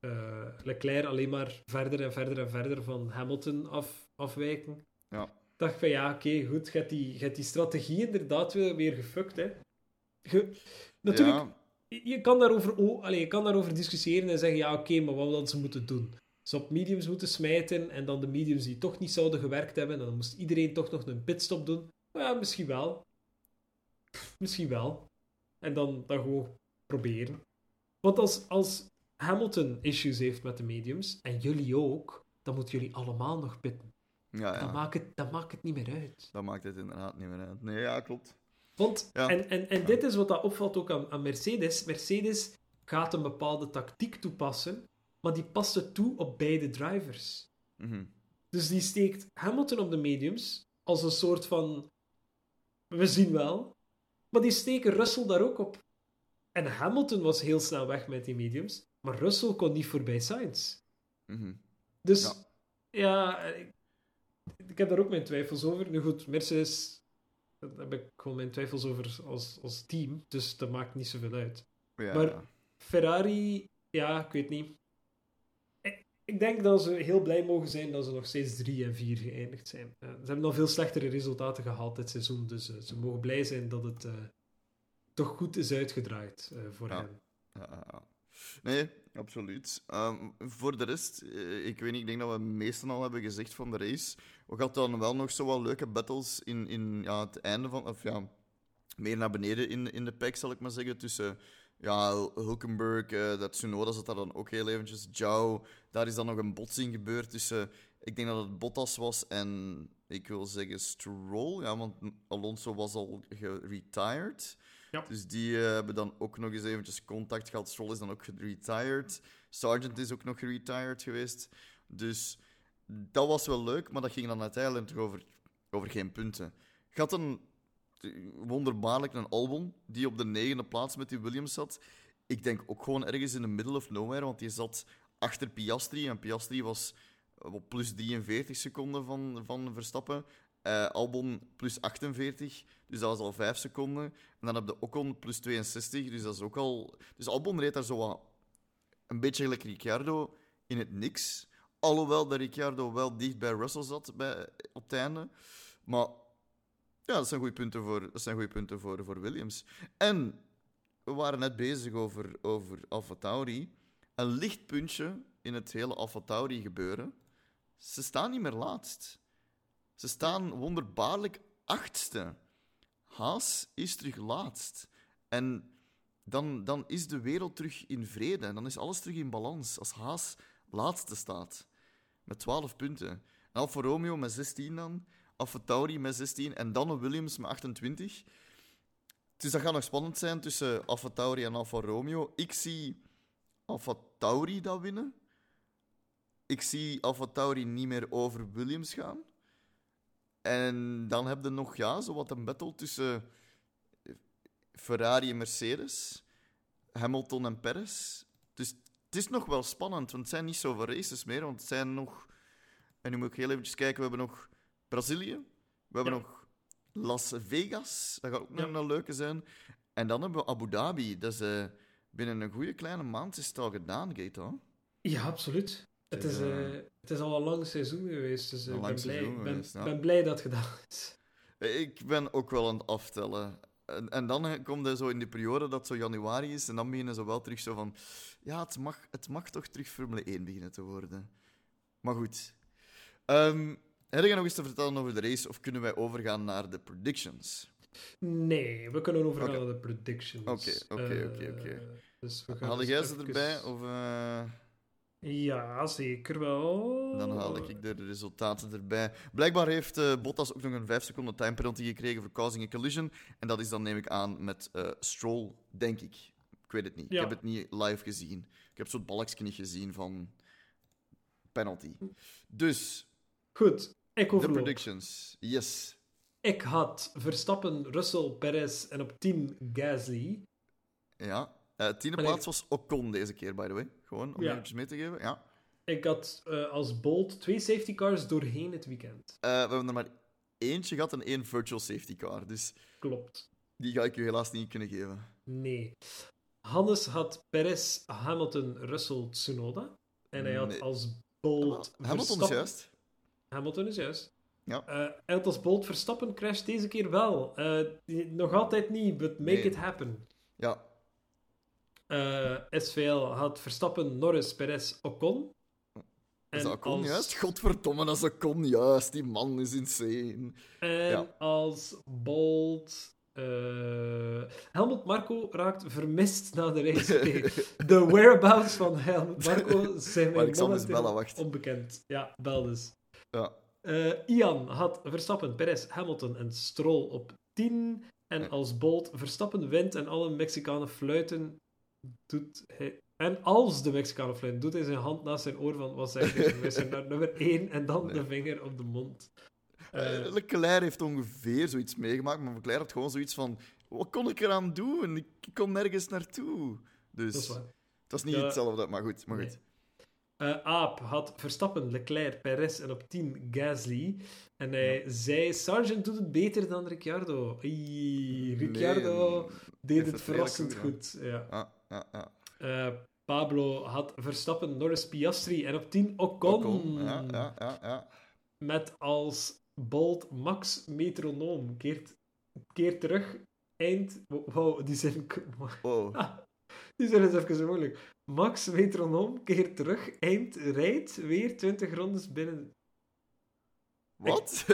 eh, Leclerc alleen maar verder en verder en verder van Hamilton af, afwijken. Ja. dacht van ja, oké, goed. Je hebt die, je hebt die strategie inderdaad weer, weer gefukt. Hè. Je, natuurlijk, Ja, je, kan daarover, oh, allee, je kan daarover discussiëren en zeggen ja, oké, maar wat hadden ze moeten doen? Ze op mediums moeten smijten en dan de mediums die toch niet zouden gewerkt hebben. En dan moest iedereen toch nog een pitstop doen. Nou ja, misschien wel. Misschien wel. En dan, dan gewoon proberen. Want als, als Hamilton issues heeft met de mediums, en jullie ook, dan moeten jullie allemaal nog pitten. ja, Dan, ja. maakt het, dan maakt het niet meer uit. Dat maakt het inderdaad niet meer uit. Nee, ja, klopt. Want, Ja. en, en, en dit is wat dat opvalt ook aan, aan Mercedes. Mercedes gaat een bepaalde tactiek toepassen, maar die past het toe op beide drivers. Mhm. Dus die steekt Hamilton op de mediums als een soort van. We zien wel. Maar die steken Russell daar ook op. En Hamilton was heel snel weg met die mediums, maar Russell kon niet voorbij Sainz. Mhm. Dus Ja. ja, ik, ik heb daar ook mijn twijfels over. Nu goed, Mercedes, daar heb ik gewoon mijn twijfels over als, als team, dus dat maakt niet zoveel uit. Ja, Maar-. Ferrari, ja, ik weet niet. Ik, ik denk dat ze heel blij mogen zijn dat ze nog steeds 3 en 4 geëindigd zijn. Eh, ze hebben al veel slechtere resultaten gehaald dit seizoen, dus eh, ze mogen blij zijn dat het eh, toch goed is uitgedraaid eh, voor Ja. ja. Nee, absoluut. Ehm, voor de rest, eh, ik weet niet, ik denk dat we meestal al hebben gezegd van de race. We gaan dan wel nog zo wel leuke battles in, in ja, het einde van, of ja, meer naar beneden in, in de pack, zal ik maar zeggen. Tussen ja, Hulkenberg, eh dat Tsunoda zat daar dan ook heel eventjes. Zhou, daar is dan nog een botsing gebeurd tussen, ik denk dat het Bottas was en ik wil zeggen Stroll. Ja, want Alonso was al geretired. Dus die eh, hebben dan ook nog eens eventjes contact gehad. Stroll is dan ook geretired. Sargent is ook nog geretired geweest. Dus dat was wel leuk, maar dat ging dan uiteindelijk over, over geen punten. Gaat een wonderbaarlijk een Albon die op de negende plaats met die Williams zat. Ik denk ook gewoon ergens in de middle of nowhere, want die zat achter Piastri. En Piastri was op plus 43 seconden van, van Verstappen. Eh, Albon plus 48, dus dat was al 5 seconden. En dan heb je Ocon plus 62, dus dat is ook al... Dus Albon reed daar zo wat... Een beetje gelijk Ricciardo in het niks. Alhoewel dat Ricciardo wel dicht bij Russell zat bij, op het einde. Maar ja, dat zijn goede punten voor, dat zijn goede punten voor, voor Williams. En we waren net bezig over, over AlphaTauri. Een licht puntje in het hele AlphaTauri gebeuren. Ze staan niet meer laatst. Ze staan wonderbaarlijk achtste. Haas is terug laatst. En dan, dan is de wereld terug in vrede. En dan is alles terug in balans. Als Haas laatste staat. Met 12 punten. En Alfa Romeo met 16 dan. Alfa Tauri met 16. En dan een Williams met 28. Dus dat gaat nog spannend zijn tussen Alfa Tauri en Alfa Romeo. Ik zie Alfa Tauri dat winnen. Ik zie Alfa Tauri niet meer over Williams gaan. En dan heb je nog ja, zo wat een battle tussen Ferrari en Mercedes, Hamilton en Perez. Dus het is nog wel spannend, want het zijn niet zoveel races meer. Want het zijn nog. En nu moet ik heel eventjes kijken: we hebben nog Brazilië, we hebben Ja. nog Las Vegas. Dat gaat ook nog Ja. een leuke zijn. En dan hebben we Abu Dhabi. Dat is eh, binnen een goede kleine maand is het al gedaan, Gate, hoor. Ja, absoluut. Het is, is, eh, eh, het is al een lang seizoen geweest, dus eh, ik ben blij, seizoen ben, geweest, ja. ben blij dat het gedaan is. Ik ben ook wel aan het aftellen. En, en dan eh, komt er zo in die periode dat zo januari is. En dan beginnen ze wel terug zo van... Ja, het mag, het mag toch terug Formule 1 beginnen te worden. Maar goed. Ehm heb je nog iets te vertellen over de race? Of kunnen wij overgaan naar de predictions? Nee, we kunnen overgaan naar de predictions. Oké, oké, Eh, oké, oké. Dus dus jij ze erbij? Of, eh, Ja, zeker wel. dan haal ik de resultaten erbij. Blijkbaar heeft eh, Bottas ook nog een 5 seconden time penalty gekregen voor causing a collision. En dat is dan, neem ik aan, met eh, Stroll, denk ik. Ik weet het niet. Ja. Ik heb het niet live gezien. Ik heb zo'n balkje niet gezien van penalty. Dus, Goed, ik de predictions. Yes. Ik had Verstappen, Russell, Perez en op 10 Gasly. Ja. Eh tiende plaats was Ocon deze keer, by the way. Gewoon om Ja. eventjes mee te geven. Ja. Ik had eh, als Bolt twee safety cars doorheen het weekend. Eh, we hebben er maar eentje gehad en één virtual safety car. Dus Klopt. die ga ik u helaas niet kunnen geven. Nee. Hannes had Perez, Hamilton, Russell, Tsunoda. En hij had Nee. als Bolt Hamilton is juist. Hamilton is juist. Ja. Eh, hij had als Bolt Verstappen crash deze keer wel. Nog altijd niet, but make Nee. it happen. Eh, SVL had Verstappen, Norris, Perez, Ocon. Is En dat Ocon als- juist? Godverdomme, dat is Ocon juist. Die man is insane. En Ja. als Bolt. eh, Helmut Marco raakt vermist na de race. [LAUGHS] De whereabouts van Helmut Marco [LAUGHS] zijn mij momenteel onbekend. Ja, bel dus. Ja. Eh, Ian had Verstappen, Perez, Hamilton en Stroll op 10. En als Bolt Verstappen wint en alle Mexicanen fluiten, doet hij... En als de Mexicanen fluiten, doet hij zijn hand naast zijn oor van, wat zijn naar nummer 1 en dan Nee. de vinger op de mond. Eh, Leclerc heeft ongeveer zoiets meegemaakt, maar Leclerc had gewoon zoiets van... Wat kon ik eraan doen? Ik ik kon nergens naartoe. Dus dat is waar. het was niet hetzelfde, maar goed. Maar Nee. goed. Eh, Aap had Verstappen, Leclerc, Perez en op 10 Gasly. En hij zei, Sargent doet het beter dan Ricciardo. Ricciardo Nee, deed het verrassend goed. Ja. Ja, ja, ja. Eh, Pablo had Verstappen, Norris, Piastri en op 10 Ocon. Ocon, Ja, ja, ja, ja. Met als Bolt Max metronoom. Keert, keert terug. Eind... Wow, die zijn... Wow. [LAUGHS] Die zijn eens even zo moeilijk. Max metronoom keert terug. Eind rijdt weer 20 rondes binnen. Wat?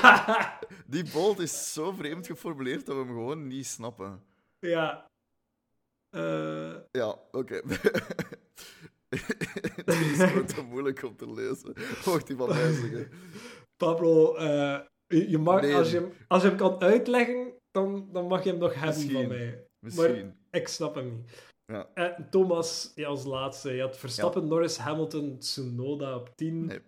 [LAUGHS] Die bolt is zo vreemd geformuleerd dat we hem gewoon niet snappen. ja. Eh, Ja, oké. [LAUGHS] Het is gewoon te moeilijk om te lezen. Mocht hij van mij zeggen. Pablo, eh, je mag, Nee. als, je hem, als je hem kan uitleggen, dan, dan mag je hem nog hebben Misschien. van mij. Misschien. Ik snap hem niet. Ja. En Thomas, ja, als laatste. Je had Verstappen, Norris, Hamilton, Tsunoda op 10. Nee.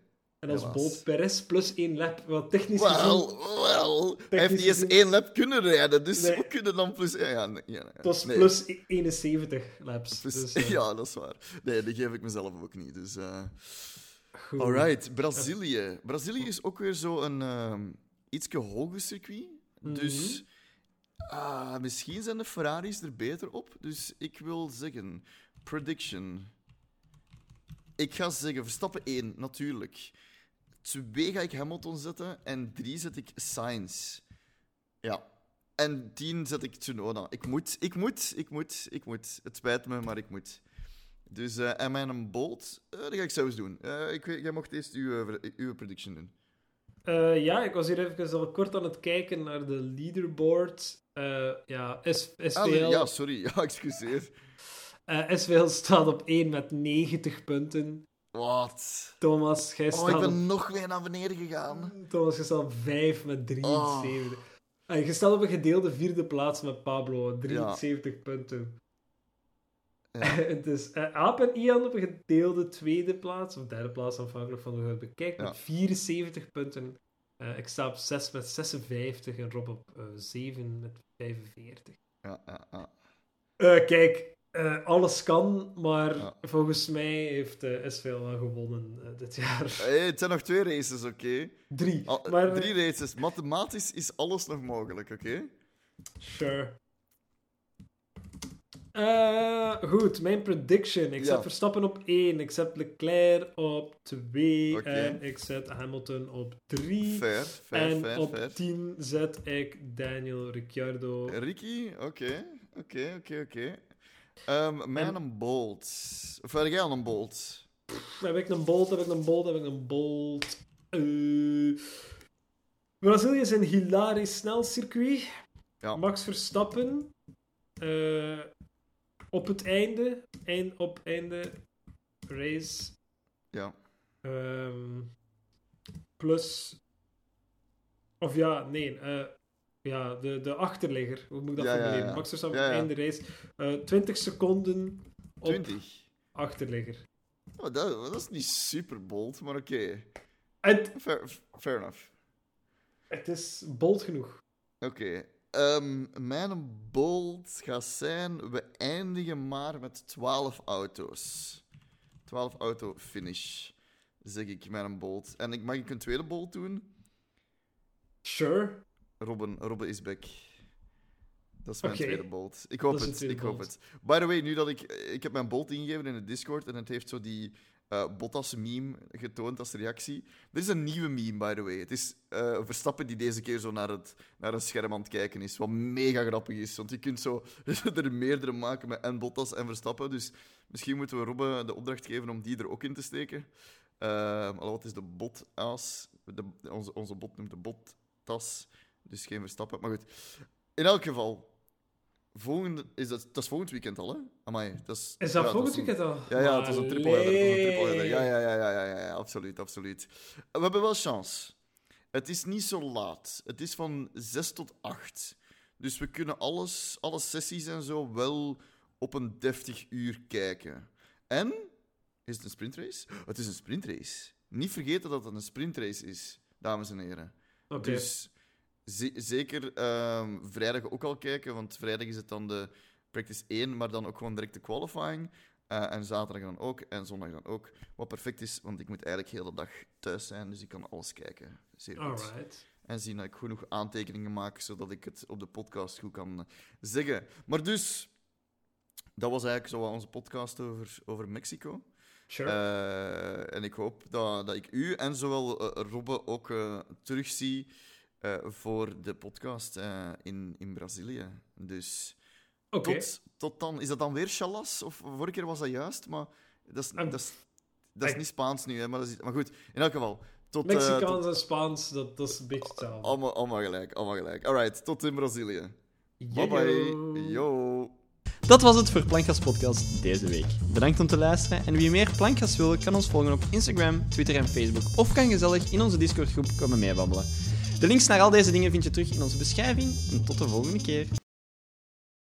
En als helaas. Bolt Perez plus 1 lap. Wat technisch gezien... Wel, wel. Hij heeft niet eens één lap kunnen rijden, dus Nee. we kunnen dan plus... Ja, ja, nee, ja, Het was nee. plus 71 laps. Plus- dus, [LAUGHS] eh, ja, dat is waar. Nee, die geef ik mezelf ook niet. Dus, eh goed. Alright, Brazilië. Brazilië is ook weer zo een ehm ietsje hoger circuit. Dus ah, misschien zijn de Ferraris er beter op. Dus ik wil zeggen, prediction. Ik ga zeggen, Verstappen 1, natuurlijk. 2 ga ik Hamilton zetten en 3 zet ik Sainz. Ja. En 10 zet ik Tsunoda. Ik moet, ik moet, ik moet, ik moet. Het spijt me, maar ik moet. Dus, eh, en mijn Bolt, eh dat ga ik zelfs doen. Eh, ik, jij mocht eerst uw, uw prediction doen. Ja, ik was hier even al kort aan het kijken naar de leaderboard. Ja, S SVL, Ah, ja, sorry. [LAUGHS] Ja, excuseer. SVL staat op 1 met 90 punten. Wat? Thomas, jij Oh, staat ik op ben nog weer naar beneden gegaan. Thomas, je staat op 5 met 73. Oh. En je staat op een gedeelde vierde plaats met Pablo, 73 punten. Ja. [LAUGHS] Het is eh, Aap en Ian op een gedeelde tweede plaats, of derde plaats, afhankelijk van hoe je het bekijkt, Ja. met 74 punten. Eh, ik sta op 6 met 56 en Rob op eh 7 met 45. Ja, ja, ja. Eh, kijk, Eh, alles kan, maar Ja. volgens mij heeft eh SVL wel gewonnen eh, dit jaar. [LAUGHS] Hey, het zijn nog twee races, oké? Drie. Al- maar, Drie races. Mathematisch is alles nog mogelijk, oké? Sure. Eh, goed, mijn prediction. Ik Ja. zet Verstappen op 1, ik zet Leclerc op 2 Oké. en ik zet Hamilton op 3. Fair, fair, en fair, op fair. 10 zet ik Daniel Ricciardo. Ricky, oké, oké, oké, oké. Mijn En- een Bolt. Of heb jij al een Bolt? Heb ik een Bolt, heb ik een Bolt, heb ik een Bolt. Eh, Brazilië is een hilarisch snel circuit. Ja. Max Verstappen. eh, op het einde. Eind, op einde. Race. Ja. ehm, plus. Of ja, nee. eh, ja, de, de achterligger. Hoe moet ik dat Ja, formuleren? ja. Max Verstappen Ja, einde race. eh 20 seconden op 20. achterligger. Oh, dat, dat is niet super bold, maar oké. Het, Fair, fair enough. het is bold genoeg. Oké. Ehm, mijn bold gaat zijn: we eindigen maar met 12 auto's. 12 auto finish, zeg ik, mijn bold. En ik mag ik een tweede bold doen? Sure. Robben, Robben is back. Dat is mijn tweede bold. Ik hoop het, de ik hoop het. By the way, nu dat ik... Ik heb mijn bold ingegeven in het Discord en het heeft zo die eh Bottas-meme getoond als reactie. Er is een nieuwe meme, by the way. Het is eh, Verstappen die deze keer zo naar, het, naar een scherm aan het kijken is, wat mega grappig is. Want je kunt zo [LAUGHS] er meerdere maken met en Bottas en Verstappen. Dus misschien moeten we Robben de opdracht geven om die er ook in te steken. Alhoewel, het is de botas. De, onze, onze bot noemt de bottas. Dus geen Verstappen. Maar goed. In elk geval. Volgende, is dat, dat is volgend weekend al, hè? Amai, dat is, Is dat ja, volgend weekend al? Ja, ja, het is een triple. Ja, ja, ja, ja, ja, ja, absoluut, absoluut. We hebben wel chance. Het is niet zo laat. Het is van 6 tot 8. Dus we kunnen alles, alle sessies en zo wel op een deftig uur kijken. En, is het een sprintrace? Het is een sprintrace. Niet vergeten dat het een sprintrace is, dames en heren. Oké. Dus zeker ehm, vrijdag ook al kijken, want vrijdag is het dan de practice 1, maar dan ook gewoon direct de qualifying. Eh, en zaterdag dan ook, en zondag dan ook. Wat perfect is, want ik moet eigenlijk de hele dag thuis zijn, dus ik kan alles kijken. Zeer goed. Alright. En zien dat ik genoeg aantekeningen maak, zodat ik het op de podcast goed kan eh, zeggen. Maar dus, dat was eigenlijk zo wat onze podcast over, over Mexico. Sure. Eh, en ik hoop dat, dat ik u en zowel Robbe ook terugzie eh, voor de podcast eh, in, in Brazilië. Dus Oké. tot, tot dan. Is dat dan weer Chalas? Of vorige keer was dat juist, maar dat is, Ah, dat is, dat is niet Spaans nu. Hè, maar, dat is, maar goed, in elk geval. Tot, eh, Mexicaans tot- en Spaans, dat, dat is een beetje hetzelfde. allemaal, allemaal gelijk, allemaal gelijk. Alright, tot in Brazilië. Bye Yo. bye. Yo. Dat was het voor Plankgas Podcast deze week. Bedankt om te luisteren en wie meer Plankgas wil, kan ons volgen op Instagram, Twitter en Facebook of kan gezellig in onze Discord groep komen meebabbelen. De links naar al deze dingen vind je terug in onze beschrijving en tot de volgende keer.